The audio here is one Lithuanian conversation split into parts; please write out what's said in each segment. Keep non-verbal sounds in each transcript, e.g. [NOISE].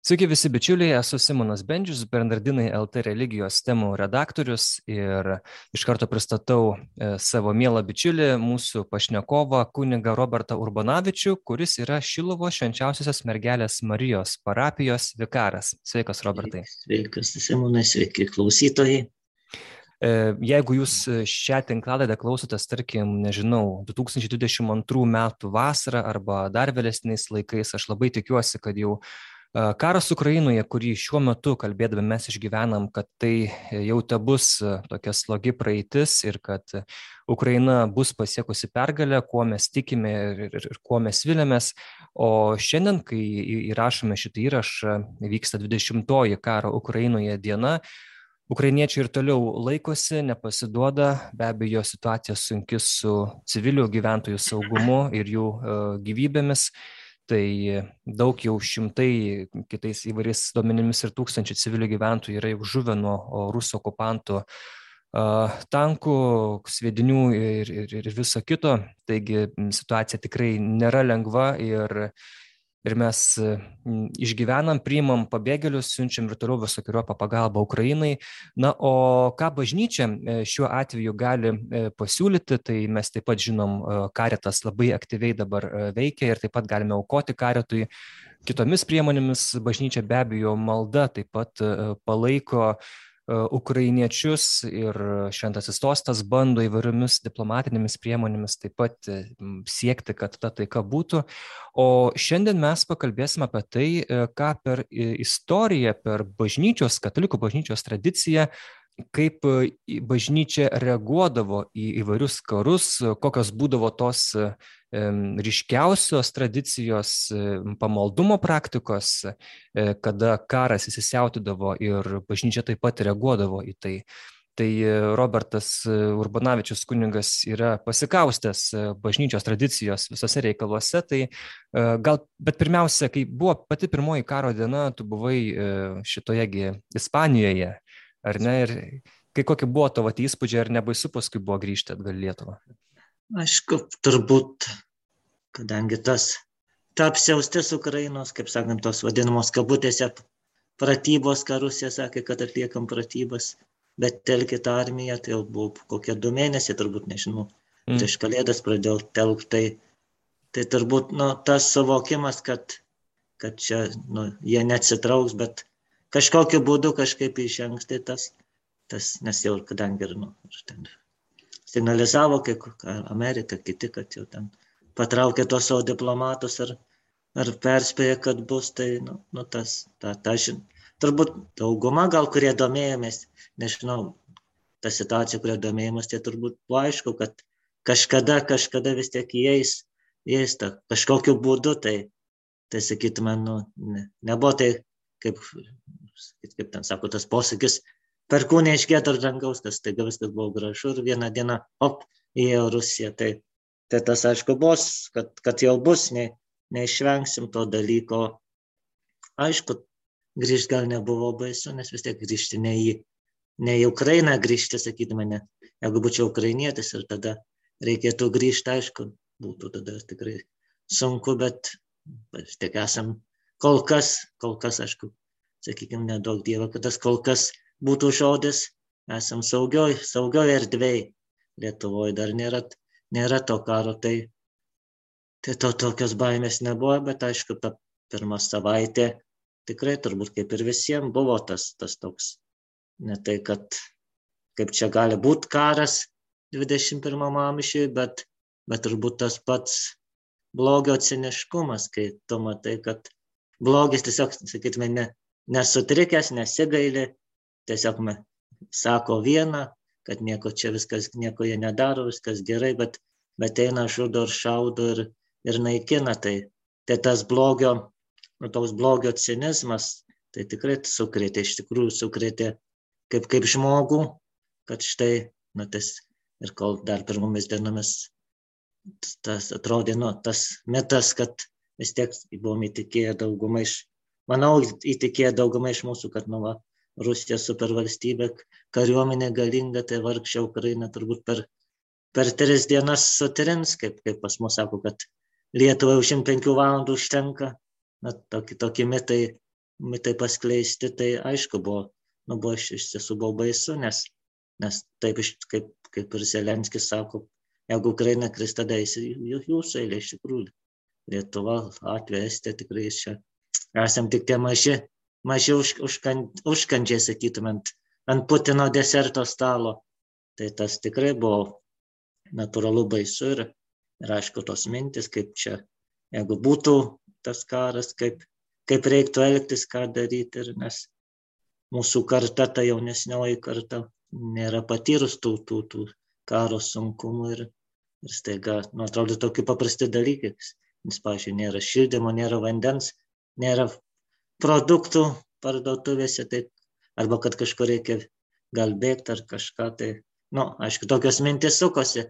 Sveiki visi bičiuliai, esu Simonas Bendžius, Bernardinai LT religijos temų redaktorius ir iš karto pristatau e, savo mielą bičiulį, mūsų pašnekovą, kuniga Robertą Urbanavičių, kuris yra Šilovo švenčiausiosios mergelės Marijos parapijos vikaras. Sveikas, Robertai. Sveikas, Simonai, sveiki klausytojai. E, jeigu jūs šią tinklalaidą klausotės, tarkim, nežinau, 2022 metų vasarą arba dar vėlesniais laikais, aš labai tikiuosi, kad jau Karas Ukrainoje, kurį šiuo metu kalbėdami mes išgyvenam, kad tai jau te bus tokia slogi praeitis ir kad Ukraina bus pasiekusi pergalę, kuo mes tikime ir, ir, ir kuo mes vilėmės. O šiandien, kai įrašome šitą įrašą, vyksta 20-oji karo Ukrainoje diena. Ukrainiečiai ir toliau laikosi, nepasiduoda, be abejo situacija sunki su civilių gyventojų saugumu ir jų gyvybėmis tai daug jau šimtai kitais įvairiais duomenimis ir tūkstančių civilių gyventojų yra jau žuvę nuo rusų okupantų tankų, sviedinių ir, ir, ir viso kito. Taigi situacija tikrai nėra lengva ir ir mes išgyvenam, priimam pabėgėlius, siunčiam ir toliau visokiojo pagalbą Ukrainai. Na, o ką bažnyčia e, šiuo atveju gali e, pasiūlyti, tai mes taip pat žinom, e, karitas labai aktyviai dabar veikia ir taip pat galime aukoti karitui. Kitomis priemonėmis bažnyčia be abejo malda taip pat palaiko uh, E, ukrainiečius ir šventasis sostas bando įvairiomis diplomatinėmis priemonėmis taip pat e, siekti, kad ta taika būtų. O šiandien mes pakalbėsime apie tai, e, ką per istoriją, per bažnyčios, katalikų bažnyčios tradiciją kaip bažnyčia reaguodavo į įvairius karus, kokios būdavo tos ryškiausios tradicijos pamaldumo praktikos, e, kada karas įsisiautydavo ir bažnyčia taip pat reaguodavo į tai. Tai e, Robertas e, Urbanavičius kuningas yra pasikaustęs bažnyčios tradicijos visose reikaluose. Tai gal, bet pirmiausia, kai buvo pati pirmoji karo diena, tu buvai šitoje Ispanijoje, ar ne? Ir kai kokie buvo tavo įspūdžiai, ar nebaisu paskui buvo grįžti atgal Lietuvą? Aišku, turbūt, kadangi tas ta apsiaustis Ukrainos, kaip sakant, tos vadinamos kabutėse pratybos, ką Rusija sakė, kad atliekam pratybas, bet telkit armiją, tai jau buvo kokie du mėnesiai, turbūt nežinau, mm. prieš kalėdas pradėjau telkti, tai, tai turbūt nu, tas suvokimas, kad, kad čia nu, jie neatsitrauks, bet kažkokiu būdu kažkaip išengsti tas, tas, nes jau kadangi ir, nu, ir ten signalizavo, kaip Amerika, kiti, kad jau ten patraukė tos savo diplomatus ar, ar perspėjo, kad bus, tai, nu, nu tas, ta, ta, žin. Turbūt dauguma gal, kurie domėjomės, nežinau, ta situacija, kurie domėjomės, tai turbūt buvo aišku, kad kažkada, kažkada vis tiek įeis, įeis ta, kažkokiu būdu, tai, tai sakytume, nu, ne, nebuvo tai, kaip, kaip ten sako tas posakis, perkūnė iš giedro dangaus, kas taiga viskas buvo gražu ir vieną dieną, op, įėjo Rusija. Tai, tai tas aišku bus, kad, kad jau bus, ne, neišvengsim to dalyko. Aišku, grįžti gal nebuvo baisu, nes vis tiek grįžti ne į, ne į Ukrainą, grįžti, sakydama, ne. Jeigu būčiau ukrainietis ir tada reikėtų grįžti, aišku, būtų tada tikrai sunku, bet vis tiek esam kol kas, kol kas, aišku, sakykime, nedaug Dievo, kad tas kol kas būtų žodis, esam saugioj, saugioj erdvėj. Lietuvoje dar nėra, nėra to karo, tai, tai to tokios baimės nebuvo, bet aišku, ta pirmą savaitę tikrai turbūt kaip ir visiems buvo tas, tas toks, ne tai, kad kaip čia gali būti karas 21 amžiuje, bet, bet turbūt tas pats blogio ciniškumas, kai tu matai, kad blogis tiesiog, sakytume, ne, nesutrikęs, nesigaili, tiesiog sako vieną, kad nieko čia viskas, nieko jie nedaro, viskas gerai, bet, bet eina žudo ir šaudo ir, ir naikina. Tai, tai tas blogio, toks blogio cinizmas, tai tikrai sukrėtė, iš tikrųjų sukrėtė kaip, kaip žmogų, kad štai, nu, tas ir kol dar pirmomis dienomis tas atrodė, nu, tas metas, kad vis tiek buvom įtikėję daugumą iš, manau, įtikėję daugumą iš mūsų, kad, nu, va, Rusija supervalstybė, kariuomenė galinga, tai vargšė Ukraina turbūt per, per tris dienas sutrins, kaip, kaip pas mus sako, kad Lietuvai už 5 valandų užtenka. Na, tokie, tokie mitai mitai paskleisti, tai aišku buvo, nu, buvo iš, iš tiesų buvo baisu, nes, nes taip kaip, kaip ir Zelenskis sako, jeigu Ukraina kris, tada eis jūsų eilė iš tikrųjų. Lietuva, Latvija, Estija tikrai čia esam tik tie maži, maži už, užkan, užkandžiai, sakytumėt, ant Putino deserto stalo. Tai tas tikrai buvo natūralu baisu ir, ir aišku tos mintis, kaip čia, jeigu būtų tas karas, kaip, kaip reiktų elgtis, ką daryti. Ir nes mūsų karta, ta jaunesnioji karta, nėra patyrus tų, tų, tų karo sunkumų ir, ir staiga, nu, atrodo, tokie paprasti dalykai. Nes, pažiūrėjau, nėra šildymo, nėra vandens, nėra produktų parduotuvėse, tai arba kad kažkur reikia gal bėgti ar kažką, tai, na, nu, aišku, tokios mintis sukosi,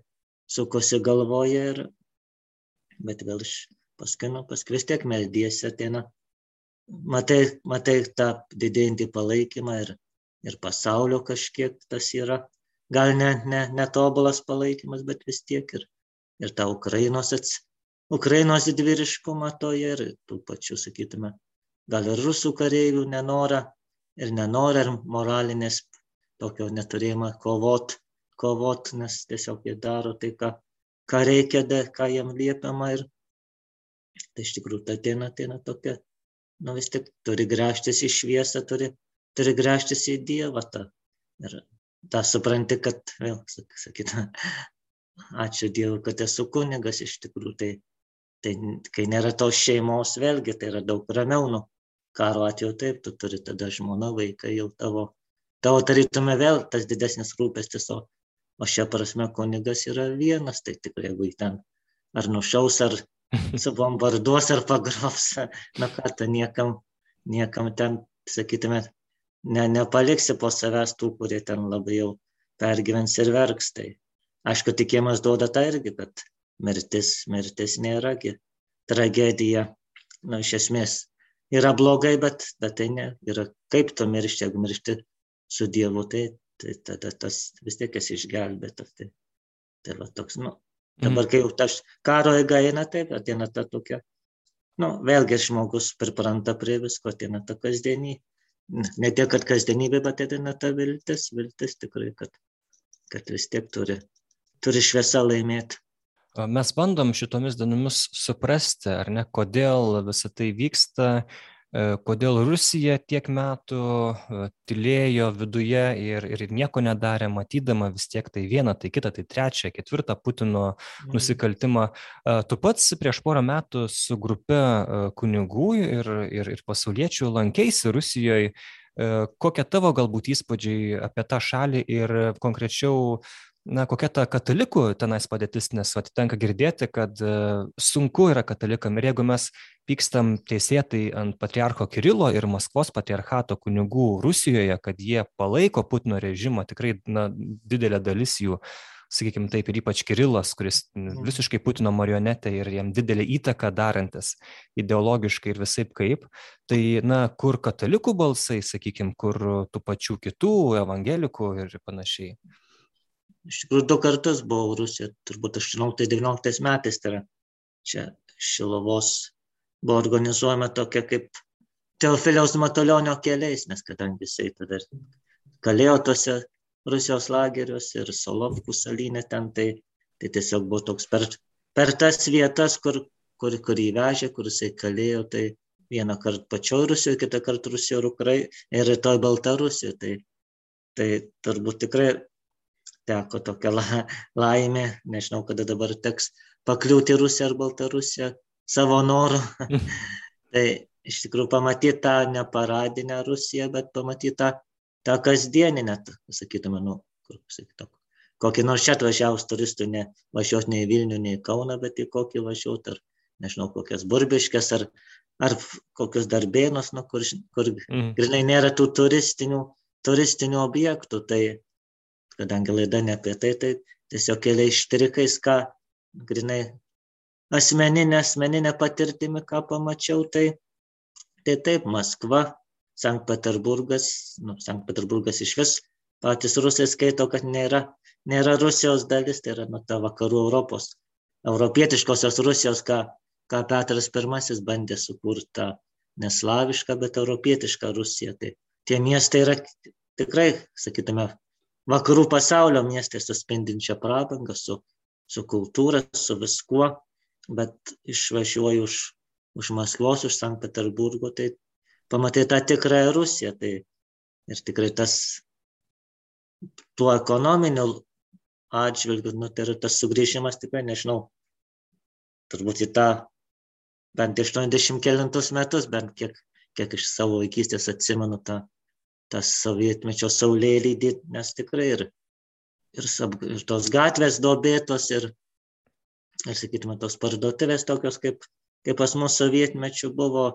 sukosi galvoje ir, bet vėl iš paskui, nu, paskui vis tiek meldysi ateina. Matai, matai tą didėjantį palaikymą ir, ir pasaulio kažkiek tas yra. Gal ne, ne, netobulas palaikymas, bet vis tiek ir, ir tą Ukrainos, ats, Ukrainos dviriškumą toje ir tų pačių, sakytume, gal ir rusų kareivių nenorą ir nenorą ir moralinės tokio neturėjimą kovot, kovot, nes tiesiog jie daro tai, ką, ką reikia, ką jam liepiama ir, Tai iš tikrųjų ta diena ateina tokia, nu vis tik turi gręžtis į šviesą, turi, turi gręžtis į Dievą. Ta. Ir tą supranti, kad, vėl, sakytume, [LAUGHS] ačiū Dievui, kad esu kunigas iš tikrųjų. Tai, tai kai nėra tos šeimos, vėlgi tai yra daug ramiau. Nu, karo atveju taip, tu turi tada žmona, vaikai jau tavo, tavo tarytume vėl tas didesnis rūpestis, o, o šia prasme kunigas yra vienas, tai tikrai jeigu į ten ar nušaus, ar, [LAUGHS] subombarduos ar pagrobs, na ką, tu niekam, niekam ten, sakytume, ne, nepaliksi po savęs tų, kurie ten labai jau pergyvens ir verks. Tai aišku, tikėjimas duoda tą irgi, kad mirtis, mirtis nėragi tragedija. Na, iš esmės yra blogai, bet, bet tai ne. Yra kaip tu miršti, jeigu miršti su Dievu, tai, tai tada tas vis tiek esi išgelbėtas. Tai, tai va toks, nu, Dabar, kai jau tas karo eiga eina, taip, ateina ta tokia, nu, vėlgi žmogus pripranta prie visko, ateina ta kasdienybė. Ne tiek, kad kasdienybė, bet ateina ta viltis, viltis tikrai, kad, kad vis tiek turi, turi šviesa laimėti. Mes bandom šitomis dienomis suprasti, ar ne, kodėl visą tai vyksta, E, kodėl Rusija tiek metų e, tylėjo viduje ir, ir nieko nedarė, matydama vis tiek tai vieną, tai kitą, tai trečią, ketvirtą Putino mhm. nusikaltimą. E, tu pats prieš porą metų su grupe kunigų ir, ir, ir pasauliečių lankėsi Rusijoje. Kokie tavo galbūt įspūdžiai apie tą šalį ir konkrečiau na kokia ta katalikų tenais padėtis nes vat tenka girdėti kad e, sunku yra katalikam ir jeigu mes pykstam teisėtai ant patriarcho kirilo ir maskvos patriarchato kunigų rusijoje kad jie palaiko putino režimą tikrai na didelė dalis jų sakykim taip ir ypač kirilas kuris mhm. visiškai putino marionetė ir jam didelę įtaką darantis ideologiškai ir visaip kaip tai na kur katalikų balsai sakykim kur tų pačių kitų evangelikų ir panašiai iš tikrųjų du kartus buvau Rusijoje, turbūt 18-19 metais, tai yra čia Šilovos buvo organizuojama tokia kaip Teofiliaus Matulionio keliais, nes kadangi jisai tada kalėjo tose Rusijos lageriuose ir Solovkų salinė ten, tai, tai tiesiog buvo toks per, per tas vietas, kur, kur, kur įvežė, kur jisai kalėjo, tai vieną kartą pačioj Rusijoje, kitą kartą Rusijoje ir Ukrainoje ir rytoj Baltarusijoje. Tai, tai turbūt tikrai teko tokia la, laimė, nežinau, kada dabar teks pakliūti Rusiją ar Baltarusiją savo noru. [LAUGHS] tai iš tikrųjų pamatyti tą neparadinę Rusiją, bet pamatyti tą, tą kasdieninę, sakytume, nu, kur sakytum, kokį nors čia atvažiavus turistų, ne važiuoti nei Vilnių, nei Kauną, bet į kokį važiuoti, ar nežinau, kokias burbiškės, ar, ar kokius darbėnus, nu, kur, kur mm. grinai nėra tų turistinių, turistinių objektų. Tai, kadangi laida ne apie tai, tai tiesiog keliais štrikais, ką grinai asmeninė, asmeninė patirtimi, ką pamačiau, tai, tai taip, Maskva, Sankt Peterburgas, nu, Sankt Peterburgas iš vis patys rusai skaito, kad nėra, nėra Rusijos dalis, tai yra nu, ta vakarų Europos, europietiškosios Rusijos, ką, ką Petras I bandė sukurti tą neslaviška, bet europietiška Rusija. Tai tie miestai yra tikrai, sakytume, vakarų pasaulio miestai su spindinčia prabanga, su, su kultūra, su viskuo, bet išvažiuoju už, už Maskvos, už Sankt Peterburgo, tai pamatai tą tikrąją Rusiją. Tai ir tikrai tas tuo ekonominiu atžvilgiu, nu, tai yra tas sugrįžimas tikrai, nežinau, turbūt į tą bent 80 kelintus metus, bent kiek, kiek iš savo vaikystės atsimenu tą, tas sovietmečio saulėlydį, nes tikrai ir, ir, ir tos gatvės dobėtos, ir, ir sakytume, tos parduotuvės tokios, kaip, kaip pas mus sovietmečių buvo,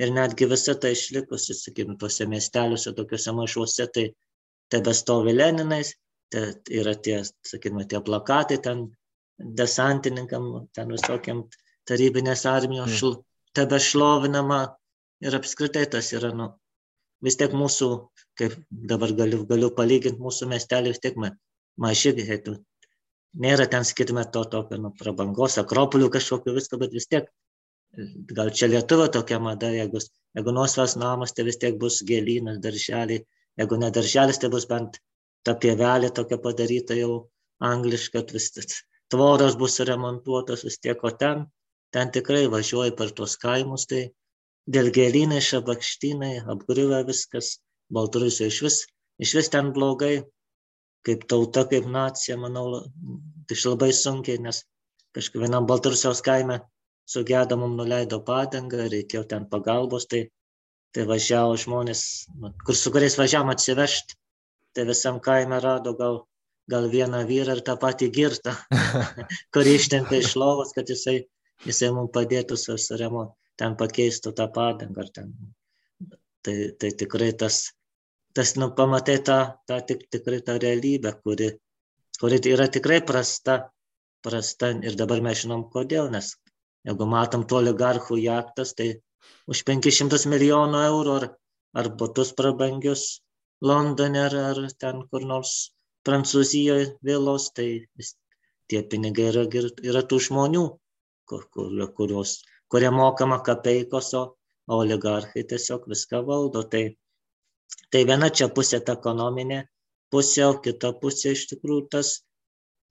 ir netgi visa tai išlikusi, sakytume, tuose miesteliuose, tokiuose mažuose, tai tebe stovi Leninais, te yra tie, sakytume, tie plakatai ten desantininkam, ten visokiam tarybinės armijos mm. šl, tebe šlovinama ir apskritai tas yra, nu, vis tiek mūsų, kaip dabar galiu, galiu palyginti mūsų miestelį, vis tiek maži, tu, nėra ten, sakytume, to tokio, nu, prabangos, akropolių kažkokio visko, bet vis tiek, gal čia Lietuva tokia mada, jeigu, jeigu nuosvas namas, tai vis tiek bus gėlynas, darželiai, jeigu ne darželis, tai bus bent ta pievelė tokia padaryta jau angliška, vis tvoros bus remontuotos vis tiek, o ten, ten tikrai važiuoji per tuos kaimus, tai dėl gėlynai, šabakštynai, apgriuvę viskas, Baltarusijoje iš vis, iš vis ten blogai, kaip tauta, kaip nacija, manau, tai labai sunkiai, nes kažkaip vienam Baltarusijos kaime sugedo mum nuleido padangą, reikėjo ten pagalbos, tai tai važiavo žmonės, nu, kur su kuriais važiavom atsivežti, tai visam kaime rado gal, gal vieną vyrą ir tą patį girtą, [LAUGHS] kurį ištempė iš lovos, kad jisai, jisai mums padėtų su remontu, ten pakeistų tą padangą. Ten. Tai, tai tikrai tas, tas nu, pamatai tą, tą tik, tikrai tą realybę, kuri, kuri yra tikrai prasta, prasta ir dabar mes žinom kodėl, nes jeigu matom to oligarchų jaktas, tai už 500 milijonų eurų ar, ar butus prabangius Londone ar, ar ten kur nors Prancūzijoje vėlos, tai tie pinigai yra, yra tų žmonių, kur, kur, kurios, kurie mokama kapeikos, o oligarchai tiesiog viską valdo. Tai, tai viena čia pusė ta ekonominė pusė, o kita pusė iš tikrųjų tas,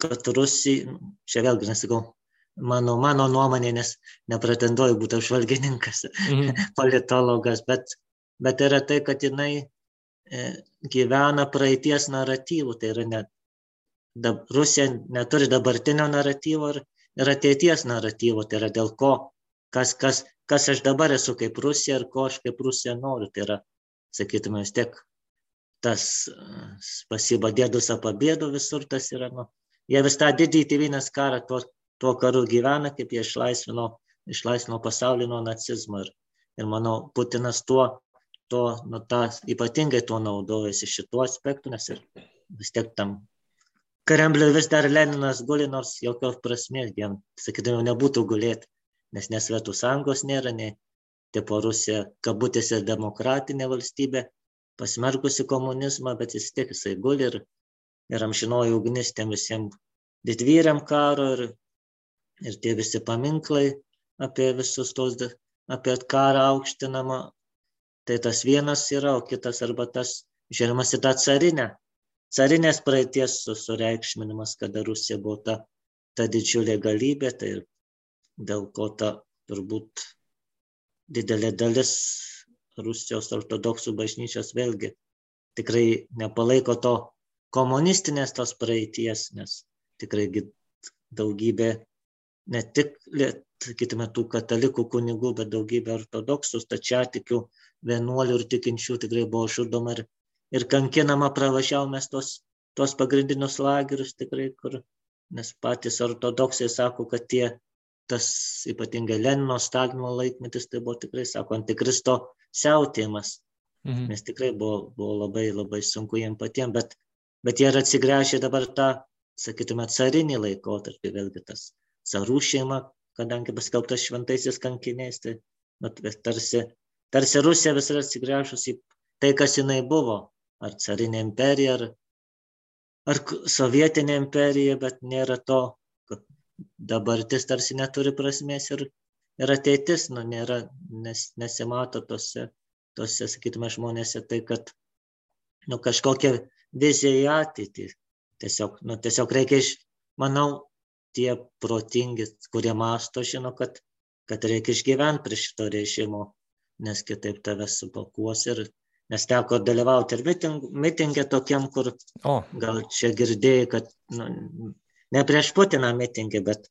kad Rusija, čia vėlgi nesakau, mano, mano nuomonė, nes nepretenduoju būti apžvalgininkas, mhm. [LAUGHS] politologas, bet, bet yra tai, kad jinai e, gyvena praeities naratyvų, tai yra net Rusija neturi dabartinio naratyvo ir, ir ateities naratyvo, tai yra dėl ko, kas, kas, kas aš dabar esu kaip Rusija ir ko aš kaip Rusija noriu, tai yra, sakytume, vis tiek tas pasibadėdus apabėdų visur tas yra, nu, jie vis tą didįjį tėvynės karą, tuos tuo karu gyvena, kaip jie išlaisvino, išlaisvino pasaulį nuo nacizmo. Ir, ir manau, Putinas tuo, tuo nu, ta, ypatingai tuo naudojasi šituo aspektu, nes ir vis tiek tam Kremliui vis dar Leninas guli, nors jokios prasmės jam, sakydami, nebūtų gulėti, nes nesvetų sąjungos nėra, nei tipo Rusija, kabutėse demokratinė valstybė, pasmerkusi komunizmą, bet vis tiek jisai guli ir, ir amžinoji ugnis tiem visiems didvyriam karo ir ir tie visi paminklai apie visus tos, apie karą aukštinamą, tai tas vienas yra, o kitas arba tas žiūrimas į tą carinę. Carinės praeities sureikšminimas, kada Rusija buvo ta, ta didžiulė galybė, tai dėl ko ta turbūt didelė dalis Rusijos ortodoksų bažnyčios vėlgi tikrai nepalaiko to komunistinės tos praeities, nes tikrai daugybė ne tik, sakytume, tų katalikų kunigų, bet daugybė ortodoksų, stačiatikių, vienuolių ir tikinčių tikrai buvo žudoma ir, ir kankinama, pravažiavome tos, tos pagrindinius lagerius tikrai, kur, nes patys ortodoksai sako, kad tie, tas ypatingai Lenino, Stalino laikmetis, tai buvo tikrai, sako, antikristo siautėjimas, mhm. nes tikrai buvo, buvo labai, labai sunku jiems patiems, bet, bet jie yra atsigręžę dabar tą, sakytume, carinį laikotarpį, vėlgi tas carų šeima, kadangi paskelbtas šventaisiais kankiniais, tai bet, tarsi, tarsi Rusija vis yra atsigręžus į tai, kas jinai buvo, ar carinė imperija, ar, ar sovietinė imperija, bet nėra to, dabartis tarsi neturi prasmės ir, ir ateitis, nu, nėra, nes, nesimato tose, tose, sakytume, žmonėse tai, kad nu, kažkokia vizija į ateitį. Tiesiog, nu, tiesiog reikia, iš, manau, tie protingi, kurie masto, žino, kad, kad reikia išgyventi prie šito režimo, nes kitaip tave supakuos ir nes teko dalyvauti ir miting, mitingė tokiam, kur o. gal čia girdėjai, kad nu, ne prieš Putiną mitingė, bet,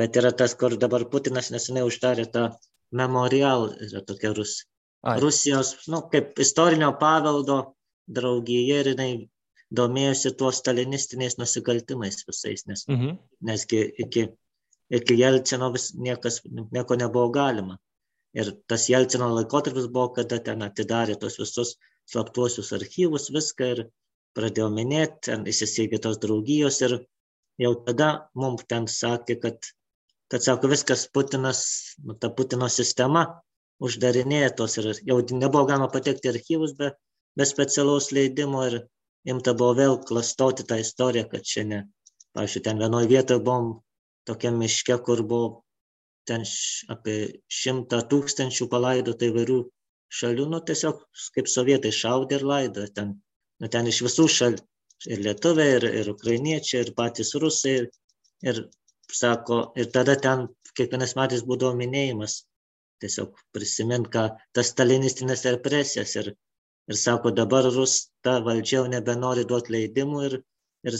bet yra tas, kur dabar Putinas nesenai uždarė tą memorial, yra tokia Rus, Ai. Rusijos, nu, kaip istorinio paveldo draugija ir jinai domėjosi tuo stalinistiniais nusikaltimais visais, nes, mhm. nesgi iki, iki Jelcino vis niekas, nieko nebuvo galima. Ir tas Jelcino laikotarpis buvo, kada ten atidarė tos visus slaptuosius archyvus, viską ir pradėjo minėti, ten įsisteigė tos draugijos ir jau tada mums ten sakė, kad, kad sako, viskas Putinas, nu, ta Putino sistema uždarinėja tos ir jau nebuvo galima patekti archyvus be, be specialaus leidimo ir imta buvo vėl klastoti tą istoriją, kad čia ne. Pavyzdžiui, ten vienoje vietoje buvom tokia miške, kur buvo ten apie šimtą tūkstančių palaidota įvairių šalių, nu tiesiog kaip sovietai šaudė ir laido. Ten, nu, ten iš visų šalių, ir lietuviai, ir, ir ukrainiečiai, ir patys rusai. Ir, ir sako, ir tada ten kiekvienais metais būdavo minėjimas, tiesiog prisimint, ką tas stalinistinės represijas ir ir sako, dabar Rus ta valdžia jau nebenori duoti leidimų ir, ir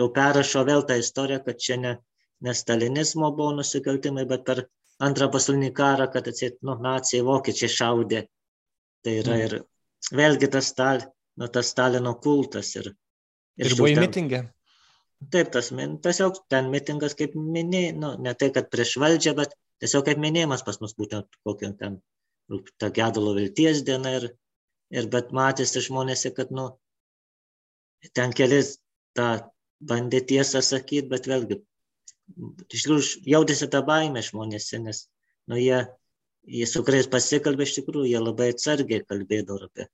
jau perrašo vėl tą istoriją, kad čia ne, ne stalinizmo buvo nusikaltimai, bet per antrą pasaulinį karą, kad atsit, nu, nacijai vokiečiai šaudė. Tai yra mm. ir vėlgi tas, stal, nu, tas Stalino kultas. Ir, ir, į mitingę. Taip, tas tiesiog ten mitingas kaip minėjai, nu, ne tai, kad prieš valdžią, bet tiesiog kaip minėjimas pas mus būtent kokio ten ta gedulo vilties diena ir, ir bet matėsi žmonėse, kad, nu, ten kelis tą bandė tiesą sakyti, bet vėlgi, iš tikrųjų, jautėsi tą baimę žmonėse, nes, nu, jie, jie su kuriais pasikalbė iš tikrųjų, jie labai atsargiai kalbėdavo apie,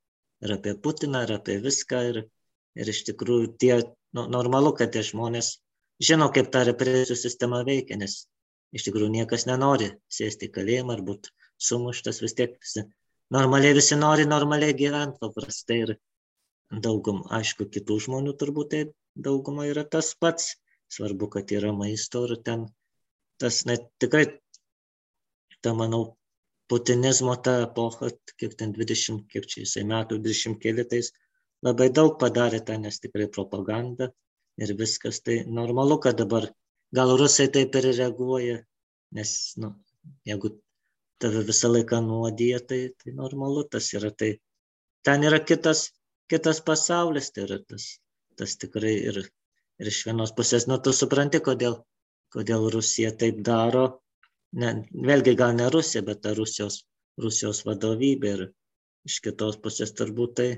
ir apie Putiną, ir apie viską, ir, ir iš tikrųjų tie, nu, normalu, kad tie žmonės žino, kaip ta represijų sistema veikia, nes iš tikrųjų niekas nenori sėsti į kalėjimą ar būti sumuštas, vis tiek visi normaliai visi nori normaliai gyventi paprastai ir daugum, aišku, kitų žmonių turbūt tai dauguma yra tas pats. Svarbu, kad yra maisto ir ten tas net tikrai, ta manau, putinizmo ta epocha, kiek ten 20, kiek čia jisai metų, 20 kelitais, labai daug padarė ten, nes tikrai propaganda ir viskas. Tai normalu, kad dabar gal rusai taip ir reaguoja, nes, nu, jeigu tave visą laiką nuodija, tai, tai normalu tas yra. Tai ten yra kitas, kitas pasaulis, tai yra tas, tas tikrai ir, ir iš vienos pusės, nu tu supranti, kodėl, kodėl Rusija taip daro. Ne, vėlgi gal ne Rusija, bet ta Rusijos, Rusijos vadovybė ir iš kitos pusės turbūt tai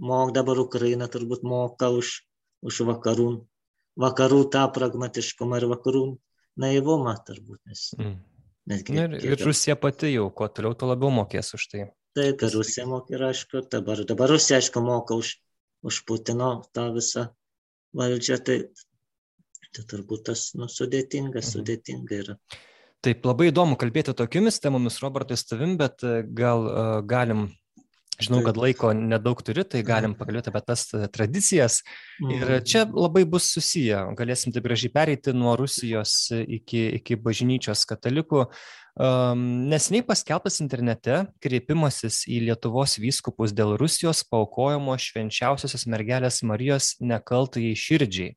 mok dabar Ukraina turbūt moka už, už vakarų, vakarų tą pragmatiškumą ir vakarų naivumą turbūt. Nes, mm. Netgi, ir, ir Rusija pati jau, kuo toliau, tuo labiau mokės už tai. Taip, ir Rusija mokė, ir aišku, dabar, dabar Rusija, aišku, moka už, už Putino tą visą valdžią, tai, tai turbūt tas nu, sudėtinga, mhm. sudėtinga yra. Taip, labai įdomu kalbėti tokiamis temomis, Robertai, su tavim, bet e, gal uh, galim Žinau, kad laiko nedaug turi, tai galim pakalbėti apie tas e, tradicijas. Ir mhm. čia labai bus susiję. Galėsim taip gražiai pereiti nuo Rusijos iki, iki bažnyčios katalikų. Nesiniai paskelbtas internete kreipimasis į Lietuvos vyskupus dėl Rusijos paukojimo švenčiausiosios mergelės Marijos nekaltai širdžiai.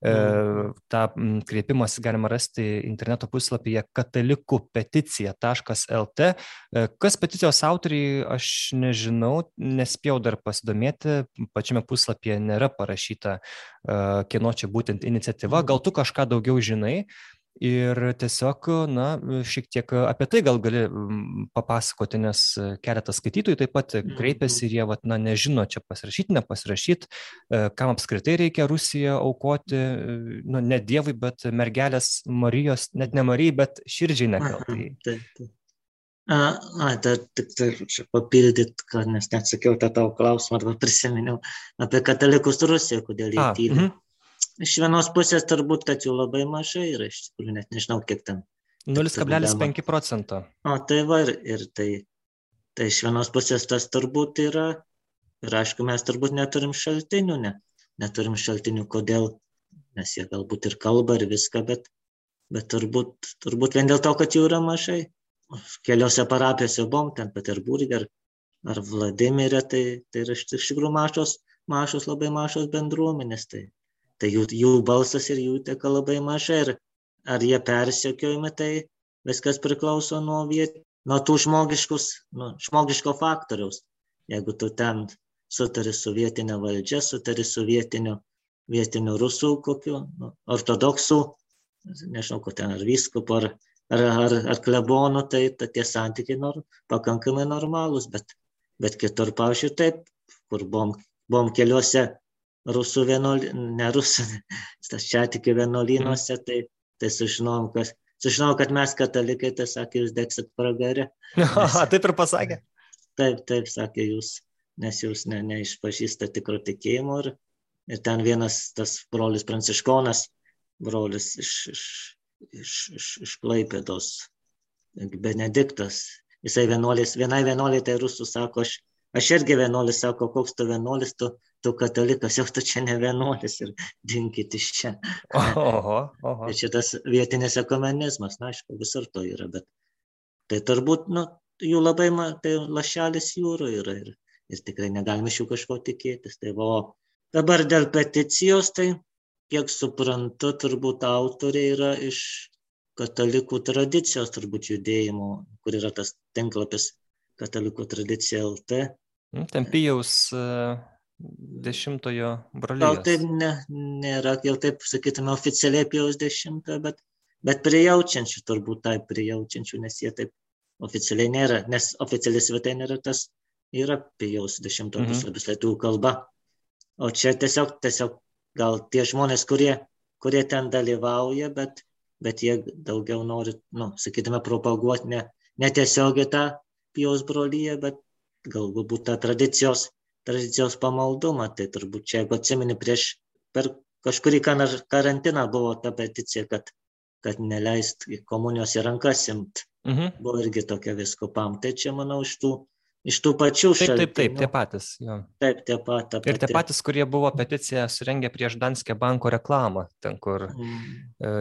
E, mhm. Ta kreipimas galima rasti interneto puslapyje katalikupeticija.lt. E, kas peticijos autoriai, aš nežinau, nespėjau dar pasidomėti, pačiame puslapyje nėra parašyta, e, kieno čia būtent iniciatyva. Gal tu kažką daugiau žinai? ir tiesiog na šiek tiek apie tai gal gali papasakoti nes keletas skaitytojų taip pat mhm. kreipiasi ir jie vat na nežino čia pasirašyt nepasirašyt e, kam apskritai reikia rusiją aukoti nu ne dievui bet mergelės marijos net ne marijai bet širdžiai nekaltai A, a, dar tik tai papildyt, kad nes neatsakiau tą tavo klausimą arba prisiminiau apie katalikus Rusiją, kodėl jie tyli. Mm -hmm iš vienos pusės turbūt, kad jų labai mažai yra, iš tikrųjų net nežinau, kiek ten 0,5 procento. O tai va ir, ir tai, tai iš vienos pusės tas turbūt yra, ir aišku, mes turbūt neturim šaltinių, ne, neturim šaltinių, kodėl, nes jie galbūt ir kalba ir viską, bet, bet turbūt, turbūt vien dėl to, kad jų yra mažai. Keliose parapijose buvom, ten Peterburgė ar, ar Vladimirė, tai, tai yra iš tikrųjų mažos, mažos, labai mažos bendruomenės. Tai, tai jų, jų balsas ir jų teka labai mažai. Ir, ar jie persekiojami, tai viskas priklauso nuo, viet, nuo tų žmogiškus, nu, žmogiško faktoriaus. Jeigu tu ten sutari su vietinė valdžia, sutari su vietiniu, vietiniu rusų kokiu, nu, ortodoksų, nežinau, kur ten ar vyskupu, ar, ar, ar, ar klebonų, tai ta, tie santykiai nor, pakankamai normalūs, bet, bet kitur, pavyzdžiui, taip, kur buvom, buvom keliuose rusų vienuolynų, ne rusų, [LAUGHS] čia tik vienuolynuose, tai tai sužinojom, kad, sužinojom, kad mes katalikai, tai sakė, jūs degsit pragare. [LAUGHS] Nes, taip ir pasakė. Taip, taip, sakė jūs, nes jūs ne, neišpažįstate tikro tikėjimo. Ir, ir ten vienas tas brolis pranciškonas, brolis iš, iš, iš, iš, iš Klaipėdos, Benediktas, jisai vienuolis, vienai vienuoliai tai rusų sako, aš, aš irgi vienuolis, sako, koks tu vienuolis, tu, tu katalikas, jau tu čia ne vienuolis ir dinkit iš čia. Oho, oho. Ir šitas vietinis ekumenizmas, na, aišku, visur to yra, bet tai turbūt, nu, jų labai, tai lašelis jūro yra ir, ir tikrai negalime iš jų kažko tikėtis. Tai va, dabar dėl peticijos, tai kiek suprantu, turbūt autoriai yra iš katalikų tradicijos, turbūt judėjimo, kur yra tas tinklapis katalikų tradicija LT. Ten pijaus dešimtojo brolijos. Gal tai ne, nėra, jau taip sakytume, oficialiai pijaus dešimtojo, bet, bet prijaučiančių, turbūt taip prijaučiančių, nes jie taip oficialiai nėra, nes oficialiai svetainė yra tas, yra pijaus dešimtojo mhm. puslapis lietuvių kalba. O čia tiesiog, tiesiog gal tie žmonės, kurie, kurie ten dalyvauja, bet, bet jie daugiau nori, nu, sakytume, propaguoti ne, ne tiesiogiai tą pijaus brolyje, bet galbūt tą tradicijos tradicijos pamaldumą. Tai turbūt čia, jeigu atsimeni, prieš per kažkurį karantiną buvo ta peticija, kad, kad neleist komunijos į rankas imt. Mhm. Buvo irgi tokia viskupam. Tai čia, manau, iš tų, iš tų pačių šalių. Taip, taip, taip, tie patys. Jo. Taip, tie pat. Ir tie patys, kurie buvo peticiją surengę prieš Danskė banko reklamą, ten kur mm. e,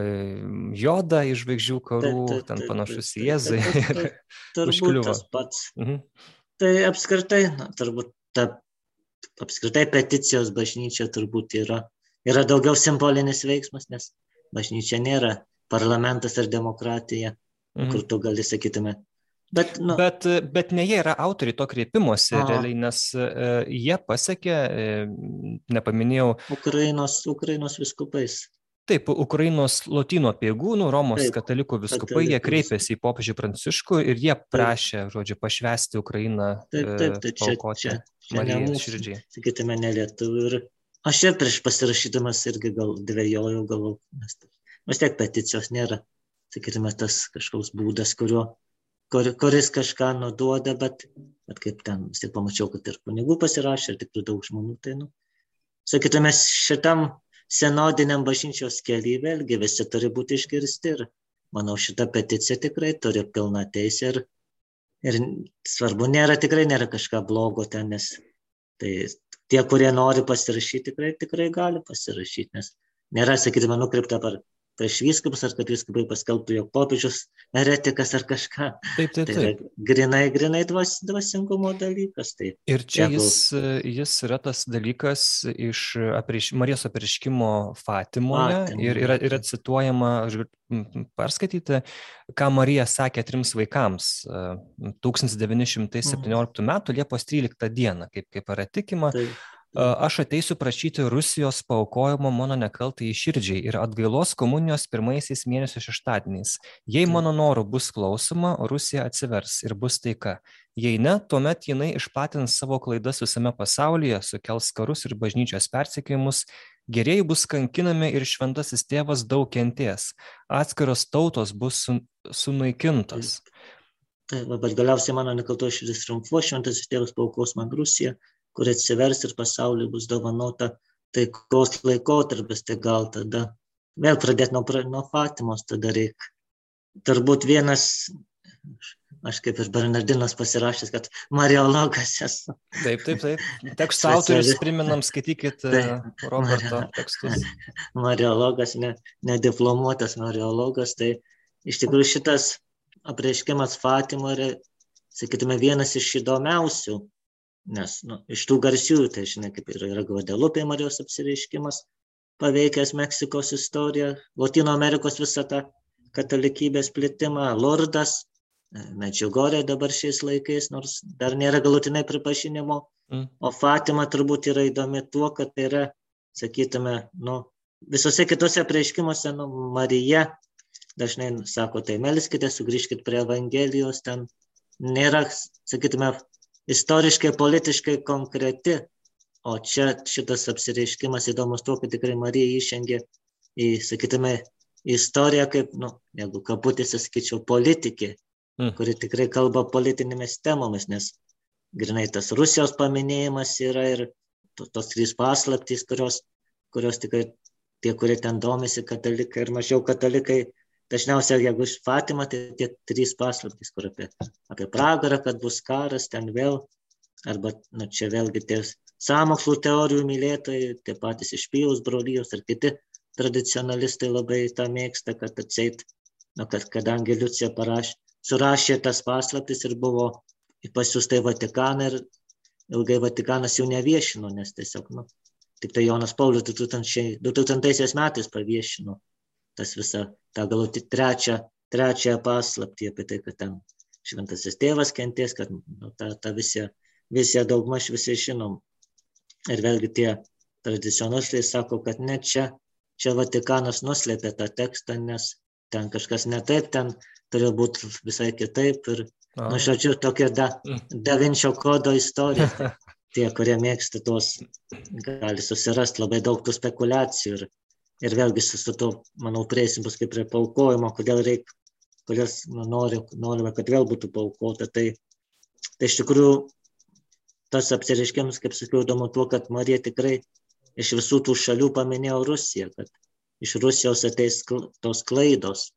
joda iš žvaigždžių karų, taip, taip, ten panašus į Jėzų. [LAUGHS] Turbūt tas pats. Mhm. Tai apskritai, na, turbūt ta apskritai peticijos bažnyčia turbūt yra, yra daugiau simbolinis veiksmas, nes bažnyčia nėra parlamentas ar demokratija, mhm. kur tu gali sakytume. Bet, nu, bet, bet ne jie yra autoriai to kreipimosi, Aha. realiai, nes uh, jie pasiekė, uh, nepaminėjau. Ukrainos, Ukrainos viskupais. Taip, Ukrainos lotynų apiegūnų, Romos taip, katalikų viskupai, jie kreipėsi į popiežių Pranciškų ir jie prašė, taip. žodžiu, pašvesti Ukrainą. Taip, taip, tai čia, čia, čia mūsų širdžiai. Sakytume, ne lietuvių. Ir aš ir prieš pasirašydamas irgi gal dvėjojau, galvau, nes vis tiek peticijos nėra, sakytume, tas kažkoks būdas, kuriuo, kur, kuris kažką nuduoda, bet, bet kaip ten, vis tiek pamačiau, kad ir kunigų pasirašė, ir tikrai daug žmonių, tai, nu, sakytume, šitam senodiniam bažnyčios kely vėlgi visi turi būti išgirsti ir manau šita peticija tikrai turi pilną teisę ir, ir svarbu, nėra tikrai nėra kažką blogo ten, nes tai tie, kurie nori pasirašyti, tikrai, tikrai gali pasirašyti, nes nėra, sakykime, nukreipta per prieš vyskupus, ar kad vyskupai paskelbtų, jog popiežius eretikas ar kažką. Taip, taip, taip. Tai grinai, grinai dvas, dvasingumo dalykas. Tai ir čia jeigu... jis, jis yra tas dalykas iš apriš, Marijos apriškimo Fatimoje Fatim, ir yra, yra cituojama, aš perskaityti, ką Marija sakė trims vaikams 1917 m. Liepos 13 d. kaip, kaip yra tikima. Taip aš ateisiu prašyti Rusijos paukojimo mano nekaltai širdžiai ir atgailos komunijos pirmaisiais mėnesio šeštadieniais. Jei mano norų bus klausoma, Rusija atsivers ir bus taika. Jei ne, tuomet jinai išplatins savo klaidas visame pasaulyje, sukels karus ir bažnyčios persekiojimus, gerieji bus kankinami ir šventasis tėvas daug kenties, atskiros tautos bus sunaikintos. Taip, bet galiausiai mano nekalto širdis triumfuos, šventasis tėvas paukos man Rusiją kuri atsivers ir pasauliui bus dovanota taikos laikotarpis, tai gal tada vėl pradėti nuo, nuo Fatimos, tada reikia turbūt vienas aš kaip ir Bernardinas pasirašęs, kad Mariologas esu. Taip, taip, taip. Tekstų autorius priminam, skaitykit e, Roberto tekstus. [LAUGHS] Mariologas, ne, nediplomuotas Mariologas, tai iš tikrųjų šitas apreiškimas Fatimo yra, sakytume, vienas iš įdomiausių, nes nu, iš tų garsiųjų, tai žinai, kaip ir yra Guadalupe Marijos apsireiškimas, paveikęs Meksikos istoriją, Latino Amerikos visą tą katalikybės plitimą, Lordas, Medžiugorė dabar šiais laikais, nors dar nėra galutinai pripažinimo. Mm. O Fatima turbūt yra įdomi tuo, kad tai yra, sakytume, nu, visose kitose prieiškimuose, nu, Marija dažnai sako, tai melskite, sugrįžkite prie Evangelijos, ten nėra, sakytume, istoriškai, politiškai konkreti. O čia šitas apsireiškimas įdomus tuo, kad tikrai Marija išengė į, sakytume, istoriją kaip, nu, jeigu kabutėse sakyčiau, politikė mm. kuri tikrai kalba politinėmis temomis, nes grinai tas Rusijos paminėjimas yra ir tos trys paslaptys, kurios, kurios tikrai tie, kurie ten domisi, katalikai ir mažiau katalikai, dažniausiai, jeigu iš Fatima, tai tie trys paslaptys, kur apie, apie pragarą, kad bus karas, ten vėl, arba, na, čia vėlgi tie samokslų teorijų mylėtojai, tie patys iš Pijaus brolyjos ir kiti tradicionalistai labai tą mėgsta, kad atseit, na, kad kadangi Liucija parašė, surašė tas paslaptis ir buvo pasiūsta į Vatikaną ir ilgai Vatikanas jau neviešino, nes tiesiog, nu, tik tai Jonas Paulius 2000, 2000 metais paviešino tas visą tą galutį trečią, trečiąją paslaptį apie tai, kad ten šventasis tėvas kenties, kad nu, tą, tą visi, visi daugmaž visi žinom. Ir vėlgi tie tradicionalistai sako, kad ne čia, čia Vatikanas nuslėpė tą tekstą, nes ten kažkas ne taip, ten turėjo būti visai kitaip. Ir, A. nu, žodžiu, tokia da, mm. Da Vinčio kodo istorija. [LAUGHS] Tie, kurie mėgsta tos, gali susirasti labai daug tų spekulacijų. Ir, ir vėlgi su, to, manau, prieisim paskui prie paukojimo, kodėl reikia, kodėl nu, nori, norime, kad vėl būtų paukota. Tai, tai iš tikrųjų tas apsireiškimas, kaip sakiau, įdomu tuo, kad Marija tikrai iš visų tų šalių paminėjo Rusiją, kad iš Rusijos ateis tos klaidos,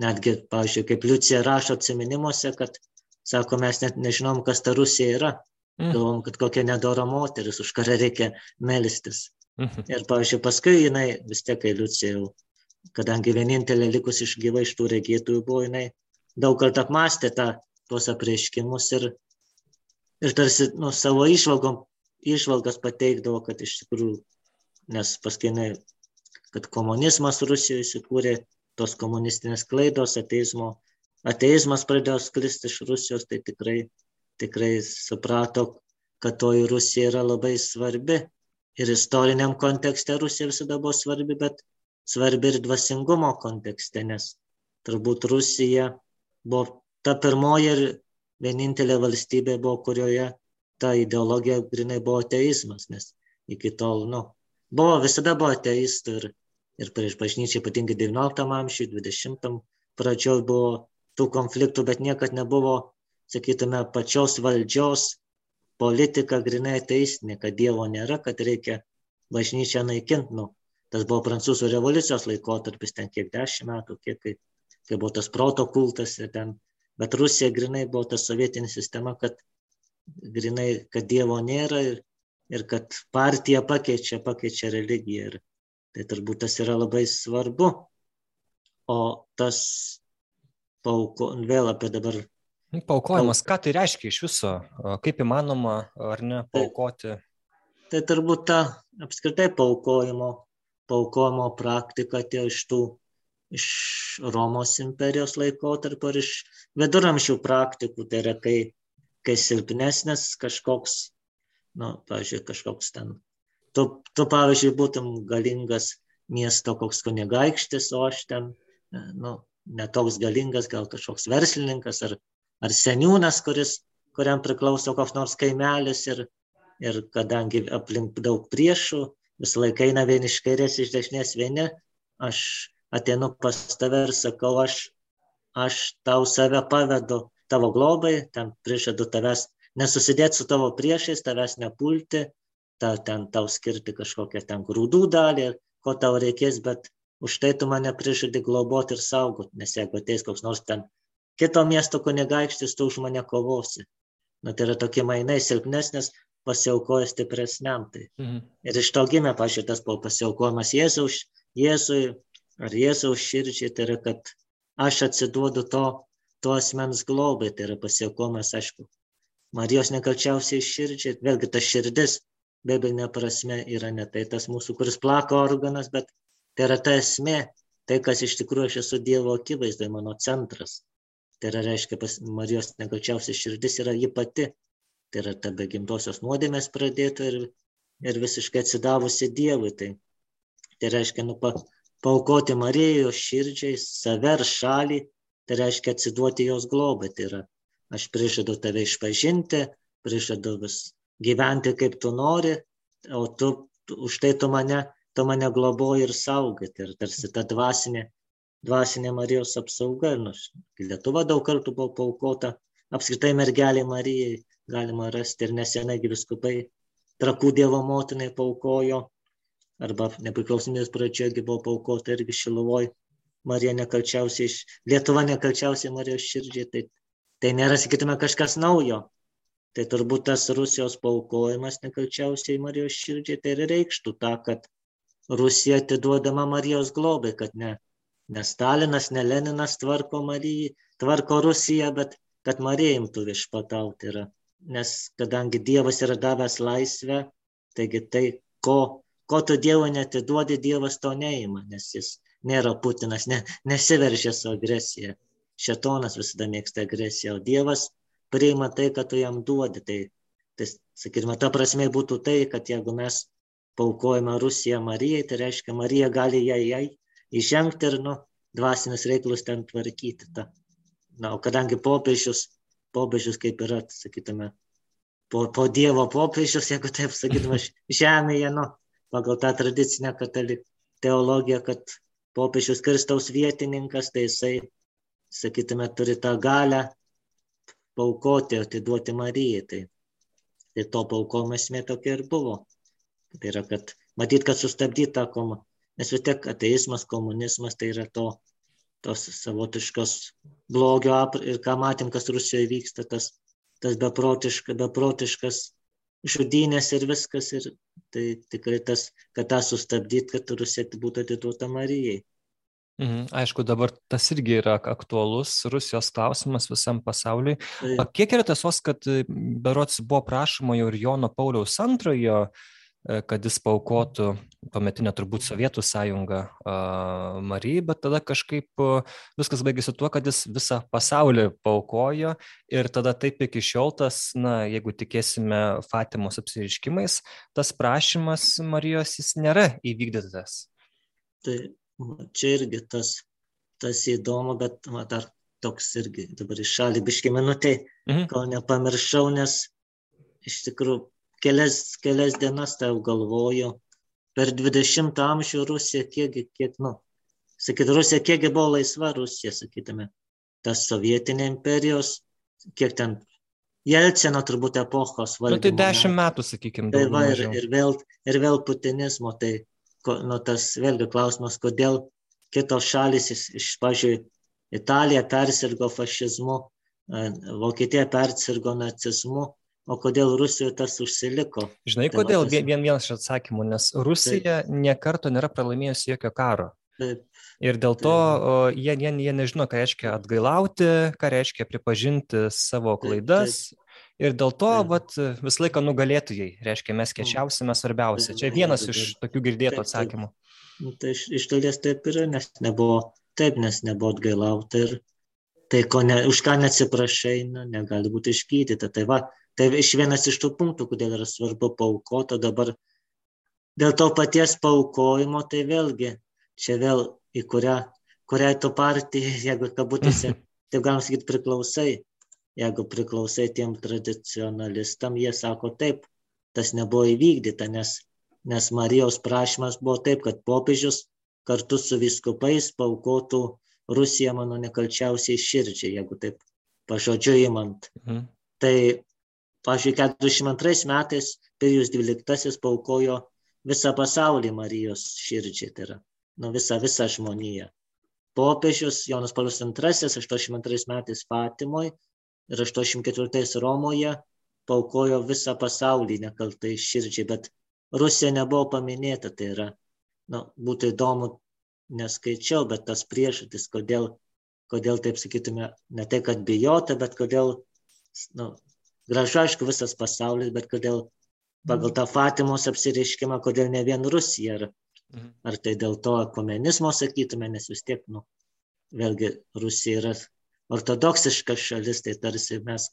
netgi, pavyzdžiui, kaip Liucija rašo atsiminimuose, kad, sako, mes net nežinom, kas ta Rusija yra. Mm. Galvom, kad kokia nedora moteris, už kurią reikia melstis. Mhm. Ir, pavyzdžiui, paskui jinai vis tiek, Liucija jau, kadangi vienintelė likus iš gyvai iš tų regėtųjų buvo, jinai daug kartų apmastė tą, tuos apreiškimus ir, ir tarsi nu, savo išvalgom, išvalgas pateikdavo, kad iš tikrųjų, nes paskui jinai, kad komunizmas Rusijoje įsikūrė tos komunistinės klaidos, ateizmo, ateizmas pradėjo sklisti iš Rusijos, tai tikrai, tikrai suprato, kad toji Rusija yra labai svarbi. Ir istoriniam kontekste Rusija visada buvo svarbi, bet svarbi ir dvasingumo kontekste, nes turbūt Rusija buvo ta pirmoji ir vienintelė valstybė buvo, kurioje ta ideologija grinai buvo ateizmas, nes iki tol, nu, buvo, visada buvo ateistų ir ir prieš bažnyčią, ypatingai XIX amžiui, XX pradžioj buvo tų konfliktų, bet niekad nebuvo, sakytume, pačios valdžios politika grinai teistinė, kad Dievo nėra, kad reikia bažnyčią naikinti. Nu, tas buvo prancūzų revoliucijos laikotarpis, ten kiek dešimt metų, kiek kai, kai buvo tas proto kultas ir ten. Bet Rusija grinai buvo ta sovietinė sistema, kad grinai, kad Dievo nėra ir, ir kad partija pakeičia, pakeičia religiją. Ir, Tai turbūt tas yra labai svarbu. O tas pauko, vėl apie dabar. Paukojimas, ką tai reiškia iš viso? Kaip įmanoma ar ne paukoti? Tai, tai turbūt ta apskritai paukojimo, paukojimo praktika atėjo iš tų iš Romos imperijos laikotarpio ir iš viduramžių praktikų. Tai yra, kai, kai silpnesnis kažkoks, na, nu, pažiūrėjau, kažkoks ten tu, tu pavyzdžiui, būtum galingas miesto koks kunigaikštis, o aš ten, e, nu, netoks galingas, gal kažkoks verslininkas ar, ar seniūnas, kuris, kuriam priklauso koks nors kaimelis ir, ir kadangi aplink daug priešų, visą laiką eina vieni iš kairės, iš dešinės vieni, aš ateinu pas tave ir sakau, aš, aš tau save pavedu tavo globai, ten prižadu tavęs nesusidėti su tavo priešais, tavęs nepulti, ta, ten tau skirti kažkokią ten grūdų dalį, ko tau reikės, bet už tai tu mane prižadi globoti ir saugoti, nes jeigu ateis koks nors ten kito miesto kunigaikštis, tu už mane kovosi. Na tai yra tokie mainai silpnesnės, pasiaukoja stipresniam. Tai. Mhm. Ir iš to gimė pašitas pasiaukojimas Jėzaus, Jėzui ar Jėzaus širdžiai, tai yra, kad aš atsiduodu to, to asmens globai, tai yra pasiaukojimas, aišku. Marijos nekalčiausiai širdžiai, vėlgi ta širdis, biblinė prasme, yra ne tai tas mūsų, kuris plako organas, bet tai yra ta esmė, tai kas iš tikrųjų aš esu Dievo akivaizdoje, mano centras. Tai yra, reiškia, pas Marijos nekalčiausia širdis yra ji pati. Tai yra ta be gimtosios nuodėmės pradėta ir, ir visiškai atsidavusi Dievui. Tai, tai reiškia, nu, pa, paukoti Marijos širdžiai, save ar šalį, tai reiškia atsiduoti jos globai. Tai yra, aš prižadu tave išpažinti, prižadu vis gyventi kaip tu nori, o tu už tai tu mane, tu mane globoji ir saugai. Tai yra tarsi ta dvasinė dvasinė Marijos apsauga. Nu, Lietuva daug kartų buvo paukota, apskritai mergelė Marijai galima rasti ir nesenai viskupai trakų Dievo motinai paukojo, arba nepriklausomybės pradžioje buvo paukota irgi Šiluvoj. Marija nekalčiausiai, Lietuva nekalčiausiai Marijos širdžiai, tai, tai nėra, sakytume, kažkas naujo. Tai turbūt tas Rusijos paukojimas nekalčiausiai Marijos širdžiai, tai ir reikštų tą, kad Rusija atiduodama Marijos globai, kad ne, ne Stalinas, ne Leninas tvarko Mariją, tvarko Rusiją, bet kad Marija imtų viešpatauti yra. Nes kadangi Dievas yra davęs laisvę, taigi tai, ko, ko tu Dievo netiduodi, Dievas to neima, nes jis nėra Putinas, ne, nesiveržia su agresija. Šetonas visada mėgsta agresiją, o Dievas priima tai, kad tu jam duodi. Tai, tai sakytume, ta prasme būtų tai, kad jeigu mes paukojame Rusiją Marijai, tai reiškia, Marija gali jai, jai įžengti ir, nu, dvasinius reikalus ten tvarkyti. Ta. Na, o kadangi popiežius, popiežius kaip yra, sakytume, po, po Dievo popiežius, jeigu taip sakytume, [LAUGHS] žemėje, nu, pagal tą tradicinę katalikų teologiją, kad popiežius Kristaus vietininkas, tai jisai, sakytume, turi tą galę paukoti, atiduoti Marijai. Tai, tai to paukojimo esmė tokia ir buvo. Tai yra, kad matyt, kad sustabdyti tą komą nes vis tiek ateizmas, komunizmas tai yra to, tos savotiškos blogio ir ką matėm, kas Rusijoje vyksta, tas, tas beprotiška, beprotiškas žudynės ir viskas. Ir tai tikrai tas, kad tą sustabdyti, kad Rusija būtų atiduota Marijai. Mhm, aišku, dabar tas irgi yra aktualus Rusijos klausimas visam pasauliui. Tai. Kiek yra tiesos, kad berots buvo prašoma jau ir Jono Pauliaus antrojo E, kad jis paukotų tuometinę turbūt Sovietų sąjungą Marijai, bet tada kažkaip viskas baigėsi tuo, kad jis visą pasaulį paukojo ir tada taip iki šiol tas, na, jeigu tikėsime Fatimos apsiriškimais, tas prašymas Marijos jis nėra įvykdytas. Tai čia irgi tas, tas įdomu, bet ma, dar toks irgi dabar iš šalį biški minutė, mhm. kol nepamiršau, nes iš tikrųjų kelias, kelias dienas tai jau galvoju. Per 20 amžių Rusija, kiek, kiek, nu, sakyt, Rusija, kiekgi buvo laisva Rusija, sakytume, tas sovietinė imperijos, kiek ten Jelcino turbūt epochos valdymo. Nu, tai dešimt metų, sakykime. Tai va, ir, ir, vėl, ir vėl putinizmo, tai nu, tas vėlgi klausimas, kodėl kitos šalis, iš, iš pažiūrėjau, Italija persirgo fašizmu, Vokietija persirgo nacizmu, O kodėl Rusijoje tas užsiliko? Žinai, tai kodėl? Tas... Vien vienas iš atsakymų, nes Rusija Taip. niekarto nėra pralaimėjusi jokio karo. Taip. Ir dėl to o, jie, jie, jie nežino, ką reiškia atgailauti, ką reiškia pripažinti savo klaidas. Taip, taip. Ir dėl to vat, visą laiką nugalėtojai, reiškia, mes kečiausime svarbiausia. Čia vienas iš tokių girdėtų atsakymų. Nu, tai iš, iš dalies taip yra, nes nebuvo, taip, nes nebuvo atgailauta ir tai, ne, už ką neatsiprašai, na, negali būti išgydyta. Tai va, Tai iš vienas iš tų punktų, kodėl yra svarbu paukoti, o dabar dėl to paties paukojimo, tai vėlgi, čia vėl į kurią, kuriai tu partijai, [LAUGHS] jeigu kabutėse, [LAUGHS] taip galim sakyti, priklausai, jeigu priklausai tiem tradicionalistam, jie sako taip, tas nebuvo įvykdyta, nes, nes Marijos prašymas buvo taip, kad popiežius kartu su viskupais paukotų Rusiją mano nekalčiausiai širdžiai, jeigu taip pažodžiu įmant. Mhm. Tai Pavyzdžiui, 42 metais Pirijus XII paukojo visą pasaulį Marijos širdžiai. Tai yra nu, visą, visą žmoniją. Popiežius Jonas Paulius II 82 metais Fatimoje ir 84 Romoje paukojo visą pasaulį nekaltai širdžiai, bet Rusija nebuvo paminėta, tai yra, nu, būtų įdomu, neskaičiau, bet tas priežastis, kodėl, kodėl taip sakytume, ne tai, kad bijota, bet kodėl, nu, gražu, aišku, visas pasaulis, bet kodėl pagal tą Fatimos apsireiškimą, kodėl ne vien Rusija. Ar, mhm. ar tai dėl to komunizmo sakytume, nes vis tiek, nu, vėlgi Rusija yra ortodoksiška šalis, tai tarsi mes,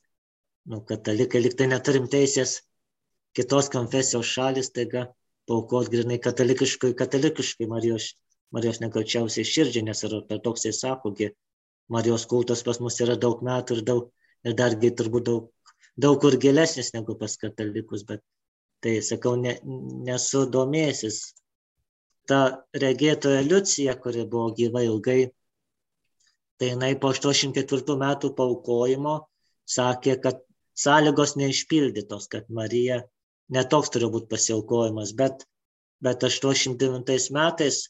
nu, katalikai, liktai neturim teisės kitos konfesijos šalis, taiga paukot grinai katalikiškai, katalikiškai Marijos, Marijos nekalčiausiai širdžiai, nes ir ortodoksai sako, Marijos kultas pas mus yra daug metų ir, daug, ir dargi turbūt daug, daug kur gilesnis negu pas katalikus, bet tai sakau, ne, nesu domėsis. Ta regėtoja Liucija, kuri buvo gyva ilgai, tai jinai po 84 metų paukojimo sakė, kad sąlygos neišpildytos, kad Marija netoks turėjo būti pasiaukojimas, bet, bet 89 metais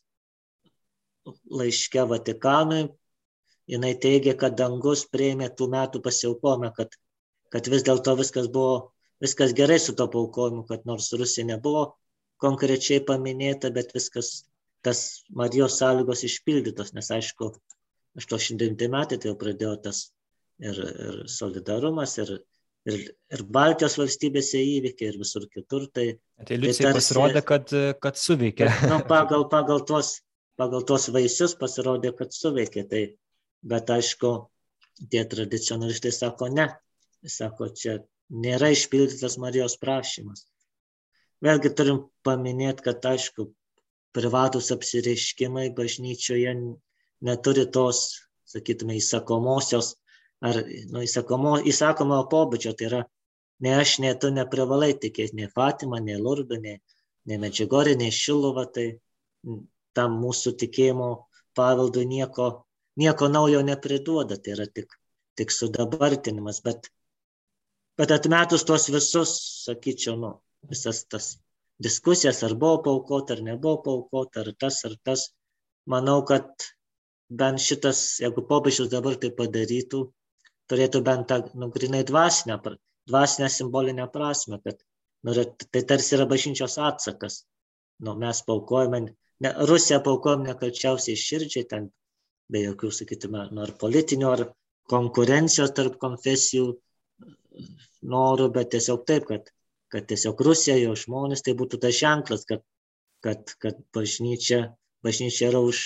laiške Vatikanui jinai teigia, kad dangus prieimė tų metų pasiaukojimą, kad, kad vis dėlto viskas buvo viskas gerai su to paukojimu, kad nors Rusija nebuvo konkrečiai paminėta, bet viskas, tas Marijos sąlygos išpildytos, nes aišku, 89 metai tai jau pradėjo tas ir, ir solidarumas, ir, ir, ir Baltijos valstybėse įvykiai, ir visur kitur. Tai, tai liucija tai pasirodė, kad, kad suveikė. Nu, pagal, pagal, tuos, pagal tuos vaisius pasirodė, kad suveikė. Tai, bet aišku, tie tradicionalistai sako ne. Sako, čia nėra išpildytas Marijos prašymas. Vėlgi turim paminėti, kad aišku, privatus apsireiškimai bažnyčioje neturi tos, sakytume, įsakomosios ar nu, įsakomo, įsakomo pobūdžio, tai yra ne aš, ne tu neprivalai tikėti nei Fatima, nei Lurdą, nei, nei Medžiagorė, nei Šilova, tai tam mūsų tikėjimo paveldui nieko, nieko naujo nepriduoda, tai yra tik, tik sudabartinimas, bet Bet atmetus tuos visus, sakyčiau, nu, visas tas diskusijas, ar buvo paukota, ar nebuvo paukota, ar tas, ar tas, manau, kad bent šitas, jeigu popiežius dabar tai padarytų, turėtų bent tą, nu, grinai dvasinę, dvasinę simbolinę prasme, kad nu, tai tarsi yra bažnyčios atsakas. Nu, mes paukojame, ne, Rusija paukojame nekalčiausiai širdžiai, ten be jokių, sakytume, nu, ar politinių, ar konkurencijos tarp konfesijų norų, bet tiesiog taip, kad, kad tiesiog Rusija, jo žmonės, tai būtų tas ženklas, kad, kad, kad bažnyčia, bažnyčia yra, už,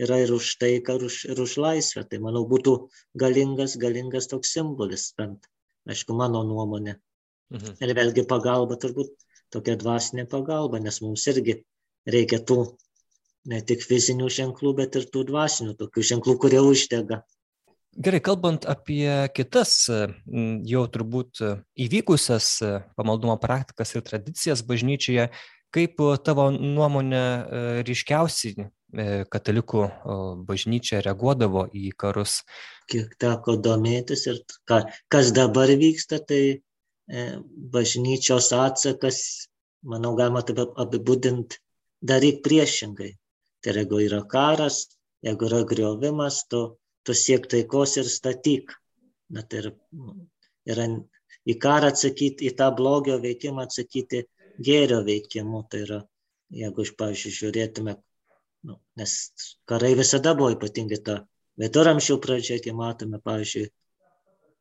yra ir už taiką, ir už, ir už laisvę. Tai manau būtų galingas, galingas toks simbolis, bent, aišku, mano nuomonė. Mhm. Ir vėlgi pagalba, turbūt tokia dvasinė pagalba, nes mums irgi reikia tų ne tik fizinių ženklų, bet ir tų dvasinių, tokių ženklų, kurie uždega gerai kalbant apie kitas jau turbūt įvykusias pamaldumo praktikas ir tradicijas bažnyčioje kaip tavo nuomone ryškiausiai katalikų bažnyčia reaguodavo į karus? Kiek teko domėtis ir ką, kas dabar vyksta, tai e, bažnyčios atsakas, manau, galima taip apibūdinti, daryk priešingai. Tai jeigu yra karas, jeigu yra griovimas, tu tu siek taikos ir statyk. Na, tai yra, yra į karą atsakyti, į tą blogio veikimą atsakyti gėrio veikimu. Tai yra, jeigu iš, pavyzdžiui, žiūrėtume, nu, nes karai visada buvo ypatingai ta viduramžių pradžia, kai matome, pavyzdžiui,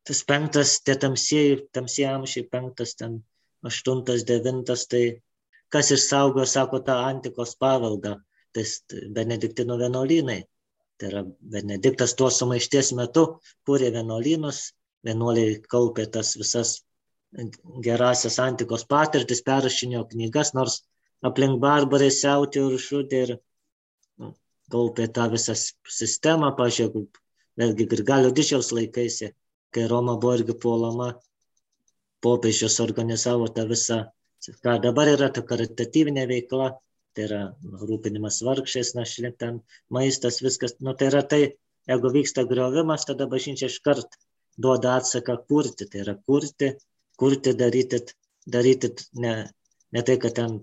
tas penktas, tie tamsieji, tamsieji amžiai, penktas, ten aštuntas, devintas, tai kas išsaugo, sako, tą antikos paveldą, tai benediktino vienuolynai. Tai yra Benediktas tuo sumaišties metu kūrė vienuolynus, vienuoliai kaupė tas visas gerasias antikos patirtis, perrašinio knygas, nors aplink barbarai siautė ir šūdė ir nu, kaupė tą visą sistemą, pažiūrėjau, vėlgi Grigalio didžiaus laikais, kai Roma buvo irgi puolama, popiežius organizavo tą visą, ką dabar yra ta karitatyvinė veikla, tai yra rūpinimas vargšiais, našlė, ten maistas, viskas. Nu, tai yra tai, jeigu vyksta griovimas, tada bažnyčia iškart duoda atsaką kurti. Tai yra kurti, kurti, daryti, daryti ne, ne tai, kad ten,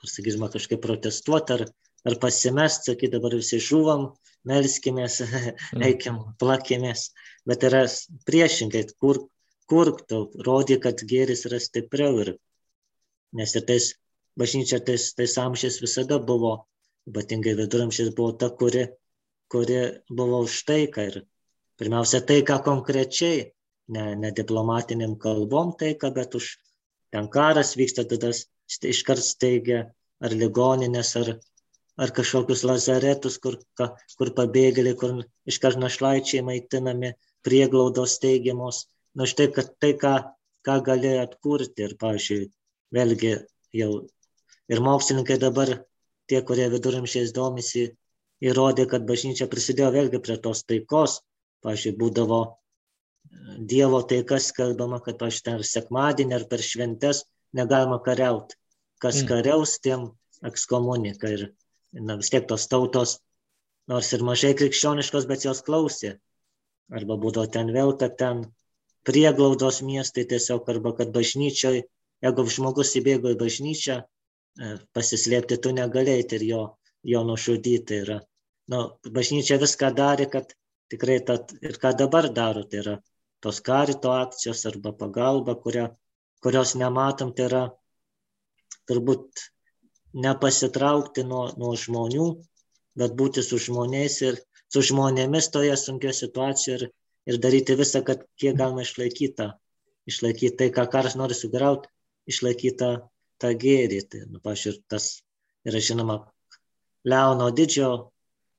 sakykime, kažkaip protestuoti ar, ar pasimest, sakyt, dabar visi žuvom, melskimės, [LAUGHS] mm. eikim, plakimės. Bet yra priešingai, kur, kur tu rodi, kad gėris yra stipriau. Ir, nes ir tais bažnyčia tais, tais amžiais visada buvo, ypatingai viduramžiais buvo ta, kuri, kuri buvo už taiką. Ir pirmiausia, taiką konkrečiai, ne, ne diplomatiniam kalbom taiką, bet už ten karas vyksta, tada iškart steigia ar ligoninės, ar, ar kažkokius lazaretus, kur, ka, kur pabėgėliai, kur iškart našlaičiai maitinami, prieglaudos teigiamos. Na štai, kad tai, ką, ką gali atkurti ir, pavyzdžiui, vėlgi jau ir mokslininkai dabar, tie, kurie viduramžiais domisi, įrodė, kad bažnyčia prisidėjo vėlgi prie tos taikos. Pavyzdžiui, būdavo Dievo taikas kalbama, kad, pavyzdžiui, ar sekmadienį, ar per šventes negalima kariauti. Kas mm. kariaus, tiem ekskomunika. Ir na, vis tiek tos tautos, nors ir mažai krikščioniškos, bet jos klausė. Arba būdavo ten vėl, kad ten prieglaudos miestai tiesiog, arba kad bažnyčioj, jeigu žmogus įbėgo į bažnyčią, e, pasislėpti tu negalėjai ir jo, jo nužudyti yra. Nu, bažnyčia viską darė, kad tikrai tad ir ką dabar daro, tai yra tos karito akcijos arba pagalba, kurią, kurios nematom, tai yra turbūt nepasitraukti nuo, nuo žmonių, bet būti su žmonės ir su žmonėmis toje sunkioje situacijoje ir, ir daryti visą, kad kiek galima išlaikyti išlaikyti tai, ką karas nori sugriauti, išlaikyti tą, gėrį. Tai, nu, pažiūrėjau, tas yra žinoma Leono didžio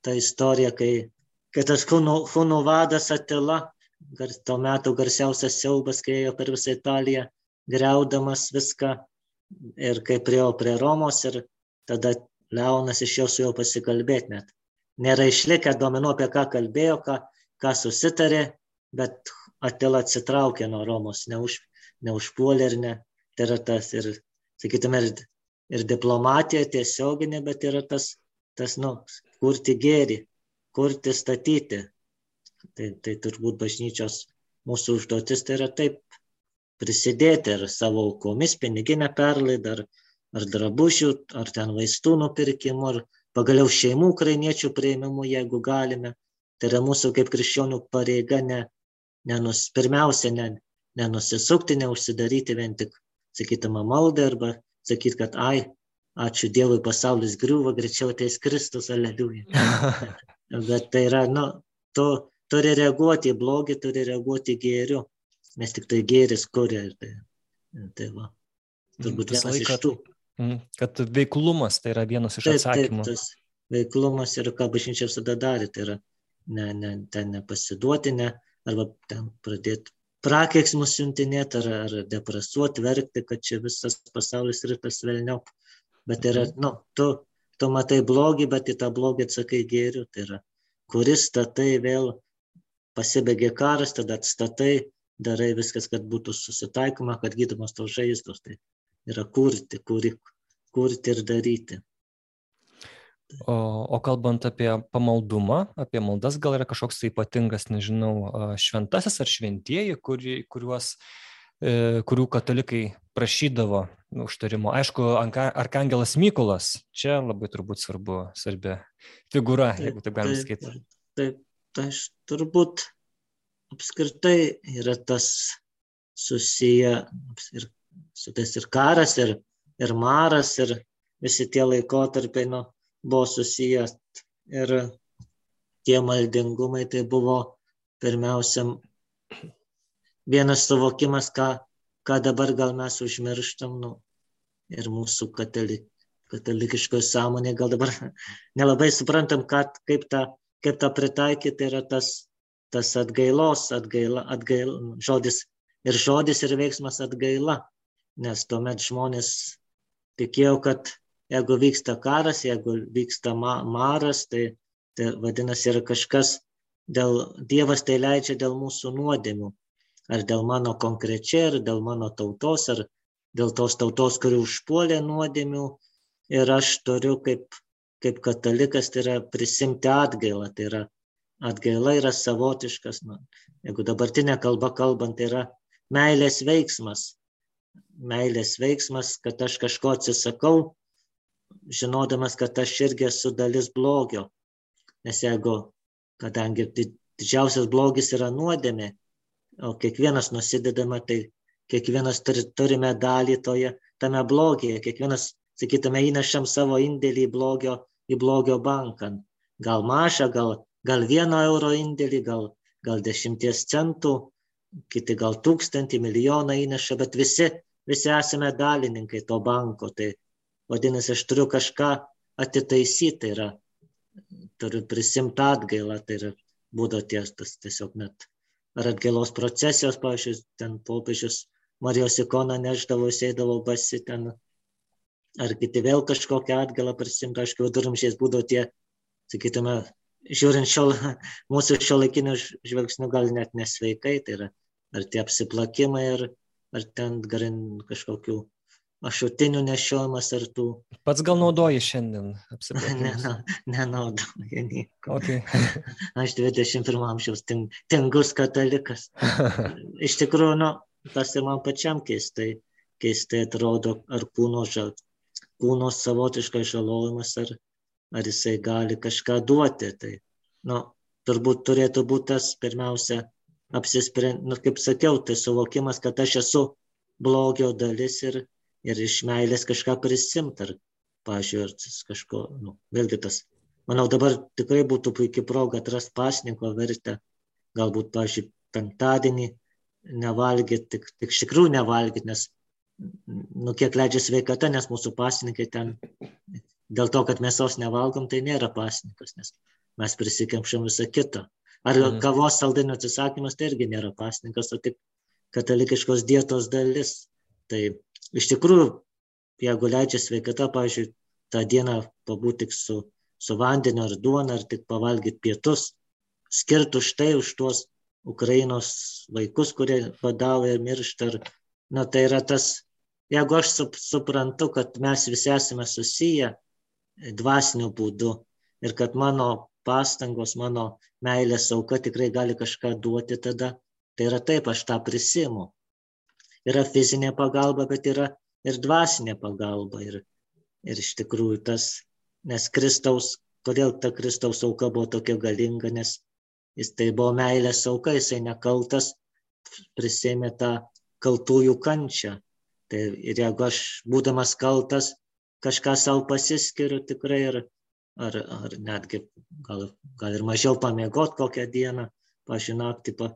ta istorija, kai, kai tas hunų vadas Atila to meto garsiausias siaubas, kai ėjo per visą Italiją, greudamas viską ir kai priejo prie Romos ir tada Leonas išėjo su juo pasikalbėti net. Nėra išlikę duomenų, apie ką kalbėjo, ką, ką susitarė, bet Atila atsitraukė nuo Romos, neuž, neužpuolė ir ne. Tai yra tas ir, sakytume, ir, ir diplomatija tiesioginė, bet yra tas, tas nu, kurti gėrį, kurti, statyti, Tai, tai turbūt bažnyčios mūsų užduotis tai yra taip prisidėti ar savo aukomis, piniginę perlaidą, ar, ar drabužių, ar ten vaistų nupirkimu, ar pagaliau šeimų ukrainiečių prieimimu, jeigu galime. Tai yra mūsų kaip krikščionių pareiga ne, nenus, pirmiausia ne, nenusisukti, neužsidaryti vien tik, sakytume, maldą arba sakyti, kad ai, ačiū Dievui, pasaulis griūva, greičiau ateis Kristus, aleliuja. [LAUGHS] Bet tai yra, nu, to, turi reaguoti į blogį, turi reaguoti gėriu, nes tik tai gėris kuria. Tai, tai va, turbūt vienas laiką, iš tų. Mm, kad veiklumas tai yra vienas iš taip, atsakymų. Taip, tas veiklumas ir ką bažnyčia visada darė, tai yra ne, ne, ten nepasiduoti, ne, arba ten pradėti prakeiksmus siuntinėti ar, ar depresuoti, verkti, kad čia visas pasaulis rytas velniop. Bet yra, mhm. nu, tu, tu matai blogį, bet į tą blogį atsakai gėriu, tai yra, kuris statai vėl pasibaigė karas, tada atstatai, darai viskas, kad būtų susitaikoma, kad gydomos tos žaizdos. Tai yra kurti, kuri, kurti ir daryti. O, o kalbant apie pamaldumą, apie maldas, gal yra kažkoks tai ypatingas, nežinau, šventasis ar šventieji, kuri, kuriuos, e, kurių katalikai prašydavo užtarimo. Aišku, Arkangelas Mykolas, čia labai turbūt svarbu, svarbi figūra, taip, jeigu taip galima sakyti. Taip, aš turbūt apskritai yra tas susiję ir su tais ir karas, ir, ir maras, ir visi tie laikotarpiai nu, buvo susiję. Ir tie maldingumai tai buvo pirmiausia vienas suvokimas, ką, ką dabar gal mes užmirštam, nu, ir mūsų katalik, katalikiškoje sąmonėje gal dabar [LAUGHS] nelabai suprantam, kad, kaip tą kaip tą pritaikyti, tai yra tas, tas atgailos, atgaila, atgaila, žodis ir žodis ir veiksmas atgaila, nes tuomet žmonės tikėjo, kad jeigu vyksta karas, jeigu vyksta ma maras, tai, tai vadinasi yra kažkas, dėl, Dievas tai leidžia dėl mūsų nuodėmių, ar dėl mano konkrečiai, ar dėl mano tautos, ar dėl tos tautos, kuri užpuolė nuodėmių. Ir aš turiu kaip kaip katalikas tai yra prisimti atgailą, tai yra atgaila yra savotiškas, nu, jeigu dabartinė kalba kalbant, tai yra meilės veiksmas. Meilės veiksmas, kad aš kažko atsisakau, žinodamas, kad aš irgi esu dalis blogio. Nes jeigu, kadangi didžiausias blogis yra nuodėmė, o kiekvienas nusidedama, tai kiekvienas turi, turime dalį toje, tame blogėje, kiekvienas, sakytume, įnešam savo indėlį į blogio, į blogio banką. Gal mažą, gal, gal vieno euro indėlį, gal, gal dešimties centų, kiti gal tūkstantį, milijoną įneša, bet visi, visi esame dalininkai to banko. Tai vadinasi, aš turiu kažką atitaisyti, tai yra, turiu prisimti atgailą, tai yra būdo ties, tas tiesiog net. Ar atgailos procesijos, pavyzdžiui, ten popiežius Marijos ikoną neždavo, sėdavo basi ten, ar kiti vėl kažkokią atgalą prisimti, aišku, viduramžiais būdavo tie, sakytume, žiūrint šio, mūsų šio laikinių žvilgsnių gal net nesveikai, tai yra ar tie apsiplakimai, ar, ar ten garin kažkokių ašutinių nešiojimas, ar tų. Pats gal naudoji šiandien apsiplakimus? [LAUGHS] ne, nenaudoju nieko. Okay. [LAUGHS] Aš 21 amžiaus tingus katalikas. [LAUGHS] Iš tikrųjų, nu, tas ir man pačiam keistai, keistai atrodo, ar kūno, žal, kūno savotiškai žalojimas, ar, ar jisai gali kažką duoti. Tai, nu, turbūt turėtų būti tas pirmiausia apsisprendžiau, nu, kaip sakiau, tai suvokimas, kad aš esu blogio dalis ir, ir iš meilės kažką prisimt, ar, pažiūrėjau, ar kažko, nu, vėlgi tas, manau, dabar tikrai būtų puikia proga atrasti pasninko vertę, galbūt, pažiūrėjau, penktadienį nevalgyti, tik, tik iš tikrųjų nevalgyti, nes, nu, kiek leidžia sveikata, nes mūsų pasininkai ten, dėl to, kad mėsos nevalgom, tai nėra pasininkas, nes mes prisikemšam visą kitą. Ar mhm. kavos saldainių atsisakymas tai irgi nėra pasninkas, o tik katalikiškos dietos dalis. Tai iš tikrųjų, jeigu leidžia sveikata, pavyzdžiui, tą dieną pabūti tik su, su vandeniu ar duona, ar tik pavalgyti pietus, skirtų štai už tuos Ukrainos vaikus, kurie badauja ir miršta. Ar, na, tai yra tas, jeigu aš sup, suprantu, kad mes visi esame susiję dvasiniu būdu ir kad mano pastangos, mano meilės auka tikrai gali kažką duoti tada. Tai yra taip, aš tą prisimu. Yra fizinė pagalba, bet yra ir dvasinė pagalba. Ir, ir iš tikrųjų tas, nes Kristaus, kodėl ta Kristaus auka buvo tokia galinga, nes jis tai buvo meilės auka, jisai nekaltas, prisėmė tą kaltųjų kančią. Tai ir jeigu aš, būdamas kaltas, kažką savo pasiskiriu tikrai ir ar, ar netgi gal, gal ir mažiau pamiegot kokią dieną, naktį pa,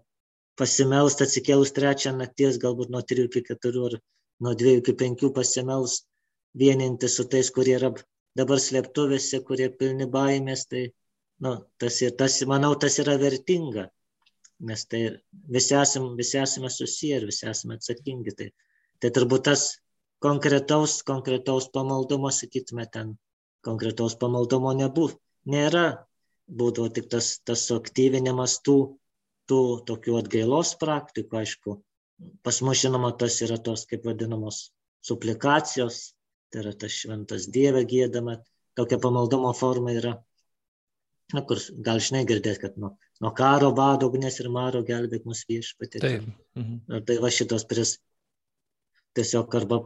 pasimelst atsikėlus trečią nakties, galbūt nuo 3 iki 4 ar nuo 2 iki 5 pasimelst vieninti su tais, kurie yra dabar slėptuvėse, kurie pilni baimės, tai nu, tas, ir, tas, manau, tas yra vertinga, nes tai visi esame, visi esame susiję ir visi esame atsakingi. Tai, tai turbūt tas konkretaus, konkretaus pamaldumo, sakytume, ten konkretaus pamaldumo nebū, nėra, būdavo tik tas, tas suaktyvinimas tų, tų tokių atgailos praktikų, aišku. Pas mus žinoma, tas yra tos, kaip vadinamos, suplikacijos, tai yra tas šventas Dieve gėdama, tokia pamaldumo forma yra, na, kur gal žinai girdėt, kad nuo, nuo karo vado ugnes ir maro gelbėk mus viešpatė. Taip. Mhm. Ir tai va šitos pris tiesiog arba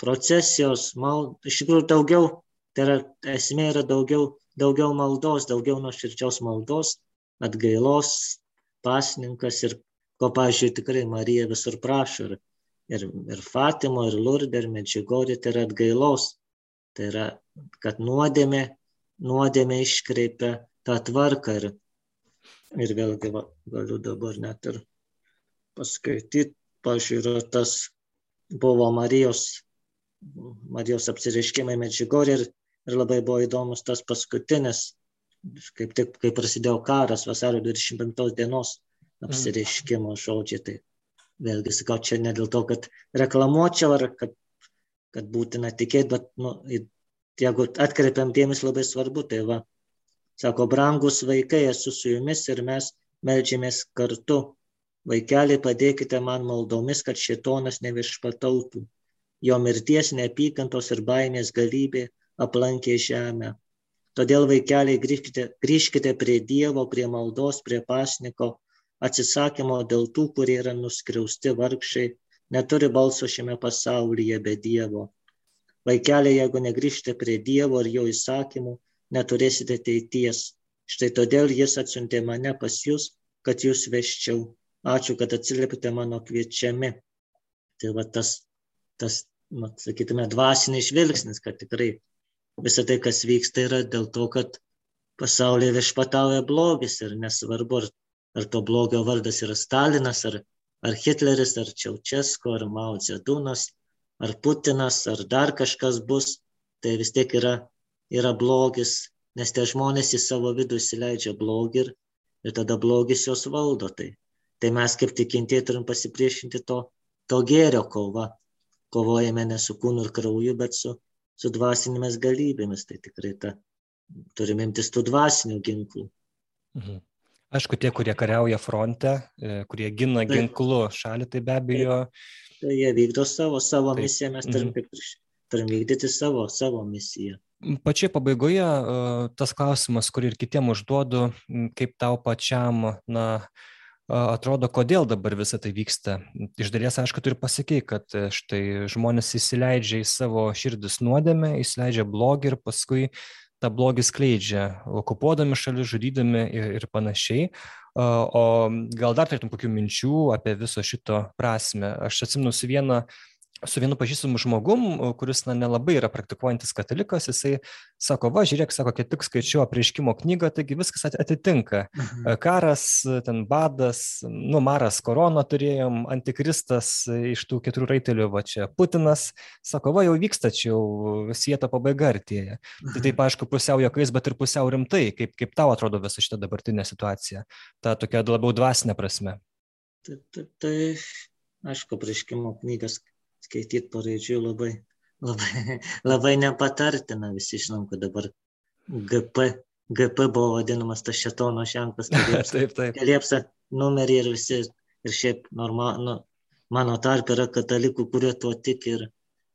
procesijos, mal, iš tikrųjų daugiau Tai yra, esmė yra daugiau, daugiau maldos, daugiau nuoširdžios maldos, atgailos, pasninkas ir ko, pažiūrėjau, tikrai Marija visur prašo. Ir, ir, ir Fatimo, ir Lurdė, ir Medžiugorė, tai yra atgailos. Tai yra, kad nuodėmė, nuodėmė iškreipia tą tvarką. Ir, ir vėlgi va, galiu dabar net ir paskaityti, pažiūrėjau, tas buvo Marijos, Marijos apsireiškimai Medžiugorė ir Ir labai buvo įdomus tas paskutinis, kaip tik, kai prasidėjo karas, vasario 25 dienos apsireiškimo žodžiai. Tai vėlgi sakau, čia ne dėl to, kad reklamuočiau ar kad, kad būtina tikėti, bet nu, jeigu atkreipiam dėmesį labai svarbu, tai va, sako, brangus vaikai, esu su jumis ir mes melžiamės kartu. Vaikeliai, padėkite man maldomis, kad šitonas nevišpatautų. Jo mirties, neapykantos ir baimės galybė aplankė žemę. Todėl vaikeliai grįžkite, grįžkite prie Dievo, prie maldos, prie pasniko, atsisakymo dėl tų, kurie yra nuskriausti vargšai, neturi balso šiame pasaulyje be Dievo. vaikeliai, jeigu negrįžtate prie Dievo ir jo įsakymų, neturėsite ateities. Štai todėl jis atsiuntė mane pas jūs, kad jūs veščiau. Ačiū, kad atsiliepite mano kviečiami. Tai va tas, tas nu, sakytume, dvasinis žvilgsnis, kad tikrai visą tai, kas vyksta, yra dėl to, kad pasaulyje viešpatauja blogis ir nesvarbu, ar, ar to blogio vardas yra Stalinas, ar, ar Hitleris, ar Čiaučesko, ar Mao Dzedunas, ar Putinas, ar dar kažkas bus, tai vis tiek yra, yra blogis, nes tie žmonės į savo vidų įsileidžia blogį ir, ir tada blogis juos valdo. Tai, tai mes kaip tikintieji turim pasipriešinti to, to gėrio kova. Kovojame ne su kūnu ir krauju, bet su, su dvasinėmis galybėmis. Tai tikrai ta, turime imtis tų dvasinių ginklų. Mhm. Aišku, tie, kurie kariauja fronte, e, kurie gina ginklu šalį, tai be abejo. Tai jie vykdo savo, savo Taip. misiją, mes turim, mhm. turim vykdyti savo, savo misiją. Pačioje pabaigoje e, tas klausimas, kurį ir kitiem užduodu, kaip tau pačiam, na, atrodo, kodėl dabar visą tai vyksta. Iš dalies, aišku, tu ir pasakei, kad e, štai žmonės įsileidžia į savo širdis nuodėmę, įsileidžia blogį ir paskui tą blogį skleidžia, okupuodami šalis, žudydami ir, ir panašiai. O gal dar turėtum kokių minčių apie viso šito prasme? Aš atsimenu su vieną su vienu pažįstamu žmogum, kuris na, nelabai yra praktikuojantis katalikas, jisai sako, va, žiūrėk, sako, kai tik skaičiu apreiškimo knygą, taigi viskas atitinka. Mhm. Karas, ten badas, nu, maras korona turėjom, antikristas iš tų keturių raitelių, va čia Putinas, sako, va, jau vyksta, čia jau sieta pabaiga artėja. Tai mhm. Tai taip, aišku, pusiau jokais, bet ir pusiau rimtai, kaip, kaip tau atrodo visa šita dabartinė situacija, ta tokia labiau dvasinė prasme. Tai, tai, tai aišku, prieškimo knygas skaityti paraidžiui labai, labai, [LAUGHS] labai nepatartina. Visi žinom, kad dabar GP, GP buvo vadinamas tas šetono ženklas, [LAUGHS] kad liepsa numerį ir visi, ir šiaip normal, nu, mano tarp yra katalikų, kurie tuo tik ir,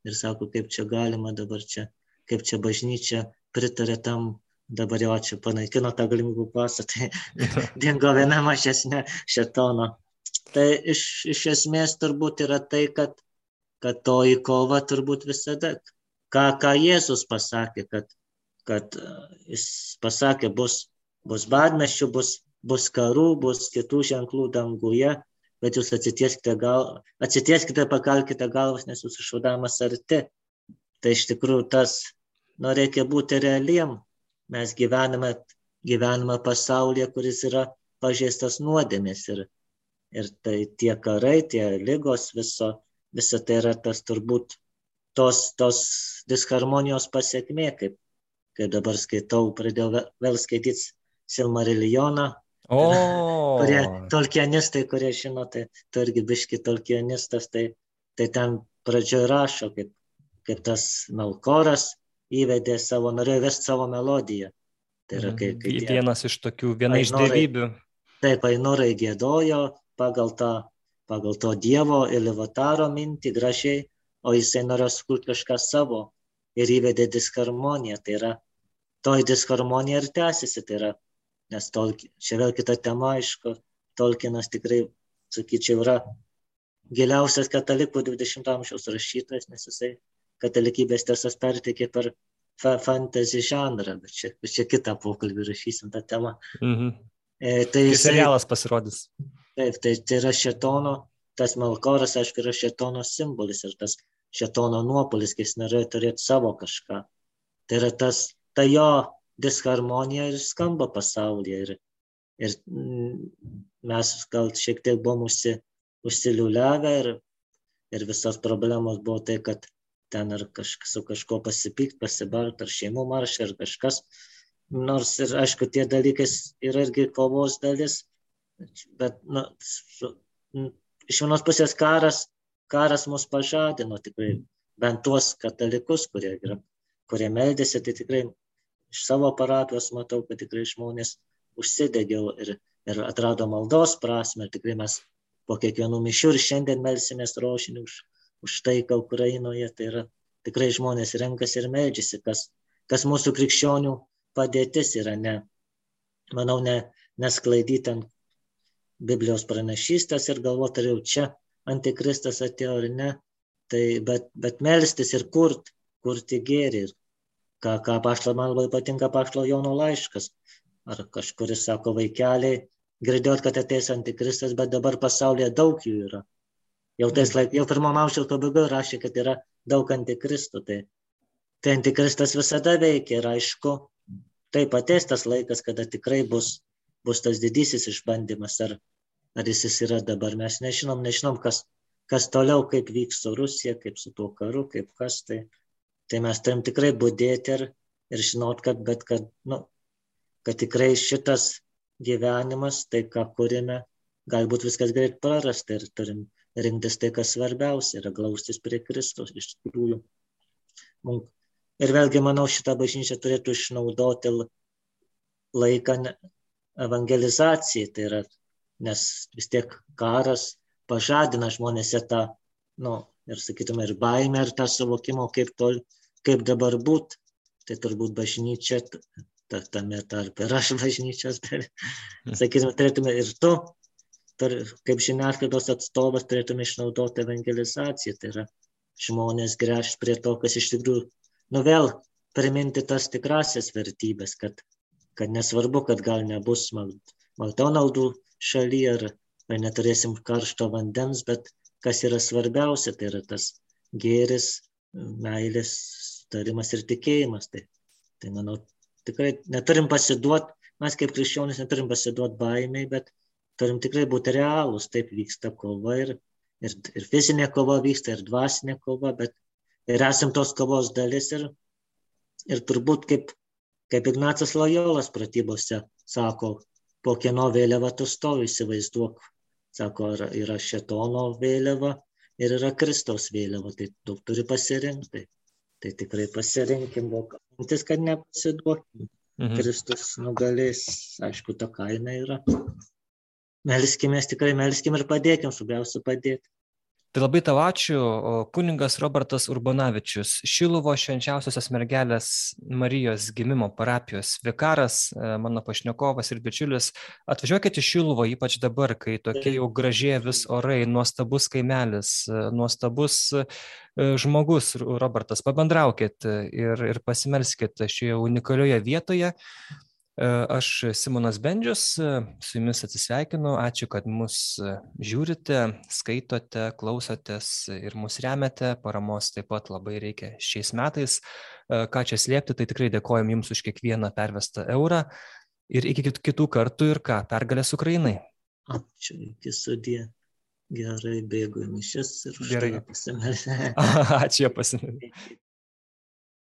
ir sako, kaip čia galima dabar čia, kaip čia bažnyčia pritarė tam dabar jau čia panaikino tą galimybių pasą, tai [LAUGHS] dingo viena mažesnė šetono. Tai iš, iš esmės turbūt yra tai, kad kad toji kova turbūt visada, ką, ką Jėzus pasakė, kad, kad e, jis pasakė, bus, bus badmešių, bus, bus karų, bus kitų ženklų danguje, bet jūs atsitieskite, gal, atsitieskite pakalkite galvas, nes jūsų šaudamas arti. Tai iš tikrųjų tas, nu, reikia būti realiem. Mes gyvename, gyvename pasaulyje, kuris yra pažeistas nuodėmės ir, ir tai tie karai, tie lygos viso, visa tai yra tas turbūt tos, tos disharmonijos pasiekmė, kaip, kaip dabar skaitau, pradėjau vėl skaityti Silmarilioną. O. kurie tolkienistai, kurie žino, tai tu irgi biški tolkienistas, tai, tai ten pradžioje rašo, kaip, kaip tas Melkoras įvedė savo, norėjo vesti savo melodiją. Tai yra, kai, kai tie, vienas iš tokių, viena iš dievybių. Taip, Ainorai gėdojo pagal tą pagal to Dievo Ilivataro mintį gražiai, o jisai norėjo sukurti kažką savo ir įvedė disharmoniją. Tai yra, toj disharmonija ir tęsiasi. Tai yra, nes tolki, čia vėl kita tema, aišku, Tolkienas tikrai, sakyčiau, yra giliausias katalikų 20 amžiaus rašytojas, nes jisai katalikybės tiesas perteikė per fa fantasy žanrą, bet čia, čia kitą pokalbį rašysim tą temą. Mhm. E, tai jisai, serialas pasirodys. Taip, tai, tai yra šetono, tas Melkoras, aišku, yra šetono simbolis ir tas šetono nuopolis, kai jis norėjo turėti savo kažką. Tai yra tas, ta jo disharmonija ir skamba pasaulyje. Ir, ir mes gal šiek tiek buvom užsi, užsiliuliavę ir, ir visos problemos buvo tai, kad ten ar kažkas su kažko pasipykt, pasibart, ar šeimų maršai, ar kažkas. Nors ir aišku, tie dalykai yra irgi kovos dalis, bet nu, su, iš vienos pusės karas, karas mus pažadino tikrai, bent tuos katalikus, kurie, yra, kurie meldėsi, tai tikrai iš savo parapijos matau, kad tikrai žmonės užsidegė ir, ir atrado maldos prasme, ir tikrai mes po kiekvienų mišių ir šiandien melsimės rošinį už, už taiką Ukrainoje, tai yra tikrai žmonės renkasi ir meldžiasi, kas, kas mūsų krikščionių padėtis yra, ne, manau, ne, nesklaidyti ant Biblijos pranašystės ir galvoti, ar jau čia antikristas atėjo ar ne. Tai bet, bet melstis ir kurt, kurti gėrį. Ką, ką paštlo, man labai patinka paštlo Jono laiškas. Ar kažkuris sako, vaikeliai, girdėjot, kad ateis antikristas, bet dabar pasaulyje daug jų yra. Jau, tais laik, jau pirmam amžiaus pabaigoje rašė, kad yra daug antikristų. Tai, tai antikristas visada veikia ir aišku, taip ateis tas laikas, kada tikrai bus, bus tas didysis išbandymas, ar, ar jis, jis yra dabar. Mes nežinom, nežinom, kas, kas toliau, kaip vyks su Rusija, kaip su tuo karu, kaip kas tai. Tai mes turim tikrai būdėti ir, ir žinot, kad, bet kad, nu, kad tikrai šitas gyvenimas, tai ką kūrėme, galbūt viskas greit prarasta ir turim rinktis tai, kas svarbiausia, yra glaustis prie Kristus iš tikrųjų. Ir vėlgi, manau, šitą bažnyčią turėtų išnaudoti laiką evangelizacijai, tai yra, nes vis tiek karas pažadina žmonėse tą, nu, ir sakytume, ir baimę, ir tą suvokimą, kaip, tol, kaip dabar būt. Tai turbūt bažnyčia ta, tame tarpe ir aš [LAUGHS] bažnyčios, tai, sakytume, turėtume ir tu, tar, kaip žiniasklaidos atstovas, turėtume išnaudoti evangelizaciją, tai yra žmonės grįžti prie to, kas iš tikrųjų, nu vėl priminti tas tikrasias vertybės, kad, kad nesvarbu, kad gal nebus McDonald'ų šalyje ar, ar neturėsim karšto vandens, bet kas yra svarbiausia, tai yra tas gėris, meilės, tarimas ir tikėjimas. Tai, tai manau, tikrai neturim pasiduoti, mes kaip krikščionys neturim pasiduoti baimiai, bet turim tikrai būti realūs, taip vyksta kova ir, ir, ir fizinė kova vyksta, ir dvasinė kova, bet ir esam tos kovos dalis ir, ir turbūt kaip, kaip Ignacas Lojolas pratybose sako, po kieno vėliava tu stovi, įsivaizduok, sako, yra, šetono vėliava ir yra Kristaus vėliava, tai daug turi pasirinkti. Tai tikrai pasirinkim, mintis, kad nepasiduokim. Mhm. Kristus nugalės, aišku, ta kaina yra. Melskime, tikrai melskime ir padėkim, svarbiausia padėti. Tai labai tau ačiū, kuningas Robertas Urbanavičius, Šiluvo švenčiausiosios mergelės Marijos gimimo parapijos vikaras, e, mano pašnekovas ir bičiulis. Atvažiuokite į Šiluvo, ypač dabar, kai tokie jau gražėja vis orai, nuostabus kaimelis, e, nuostabus e, žmogus, Robertas, pabendraukit ir, ir pasimelskit šioje unikalioje vietoje. E, aš Simonas Bendžius, e, su jumis atsisveikinu, ačiū, kad mus e, žiūrite, skaitote, klausotės ir mus remiate, paramos taip pat labai reikia šiais metais. Ką čia slėpti, tai tikrai dėkojom jums už kiekvieną pervestą eurą ir iki kitų kartų ir ką, pergalės Ukrainai. Ačiū, iki sudė. Gerai, bėgu mišes ir Gerai. pasimelsiu. [LAUGHS] Ačiū, pasimelsiu.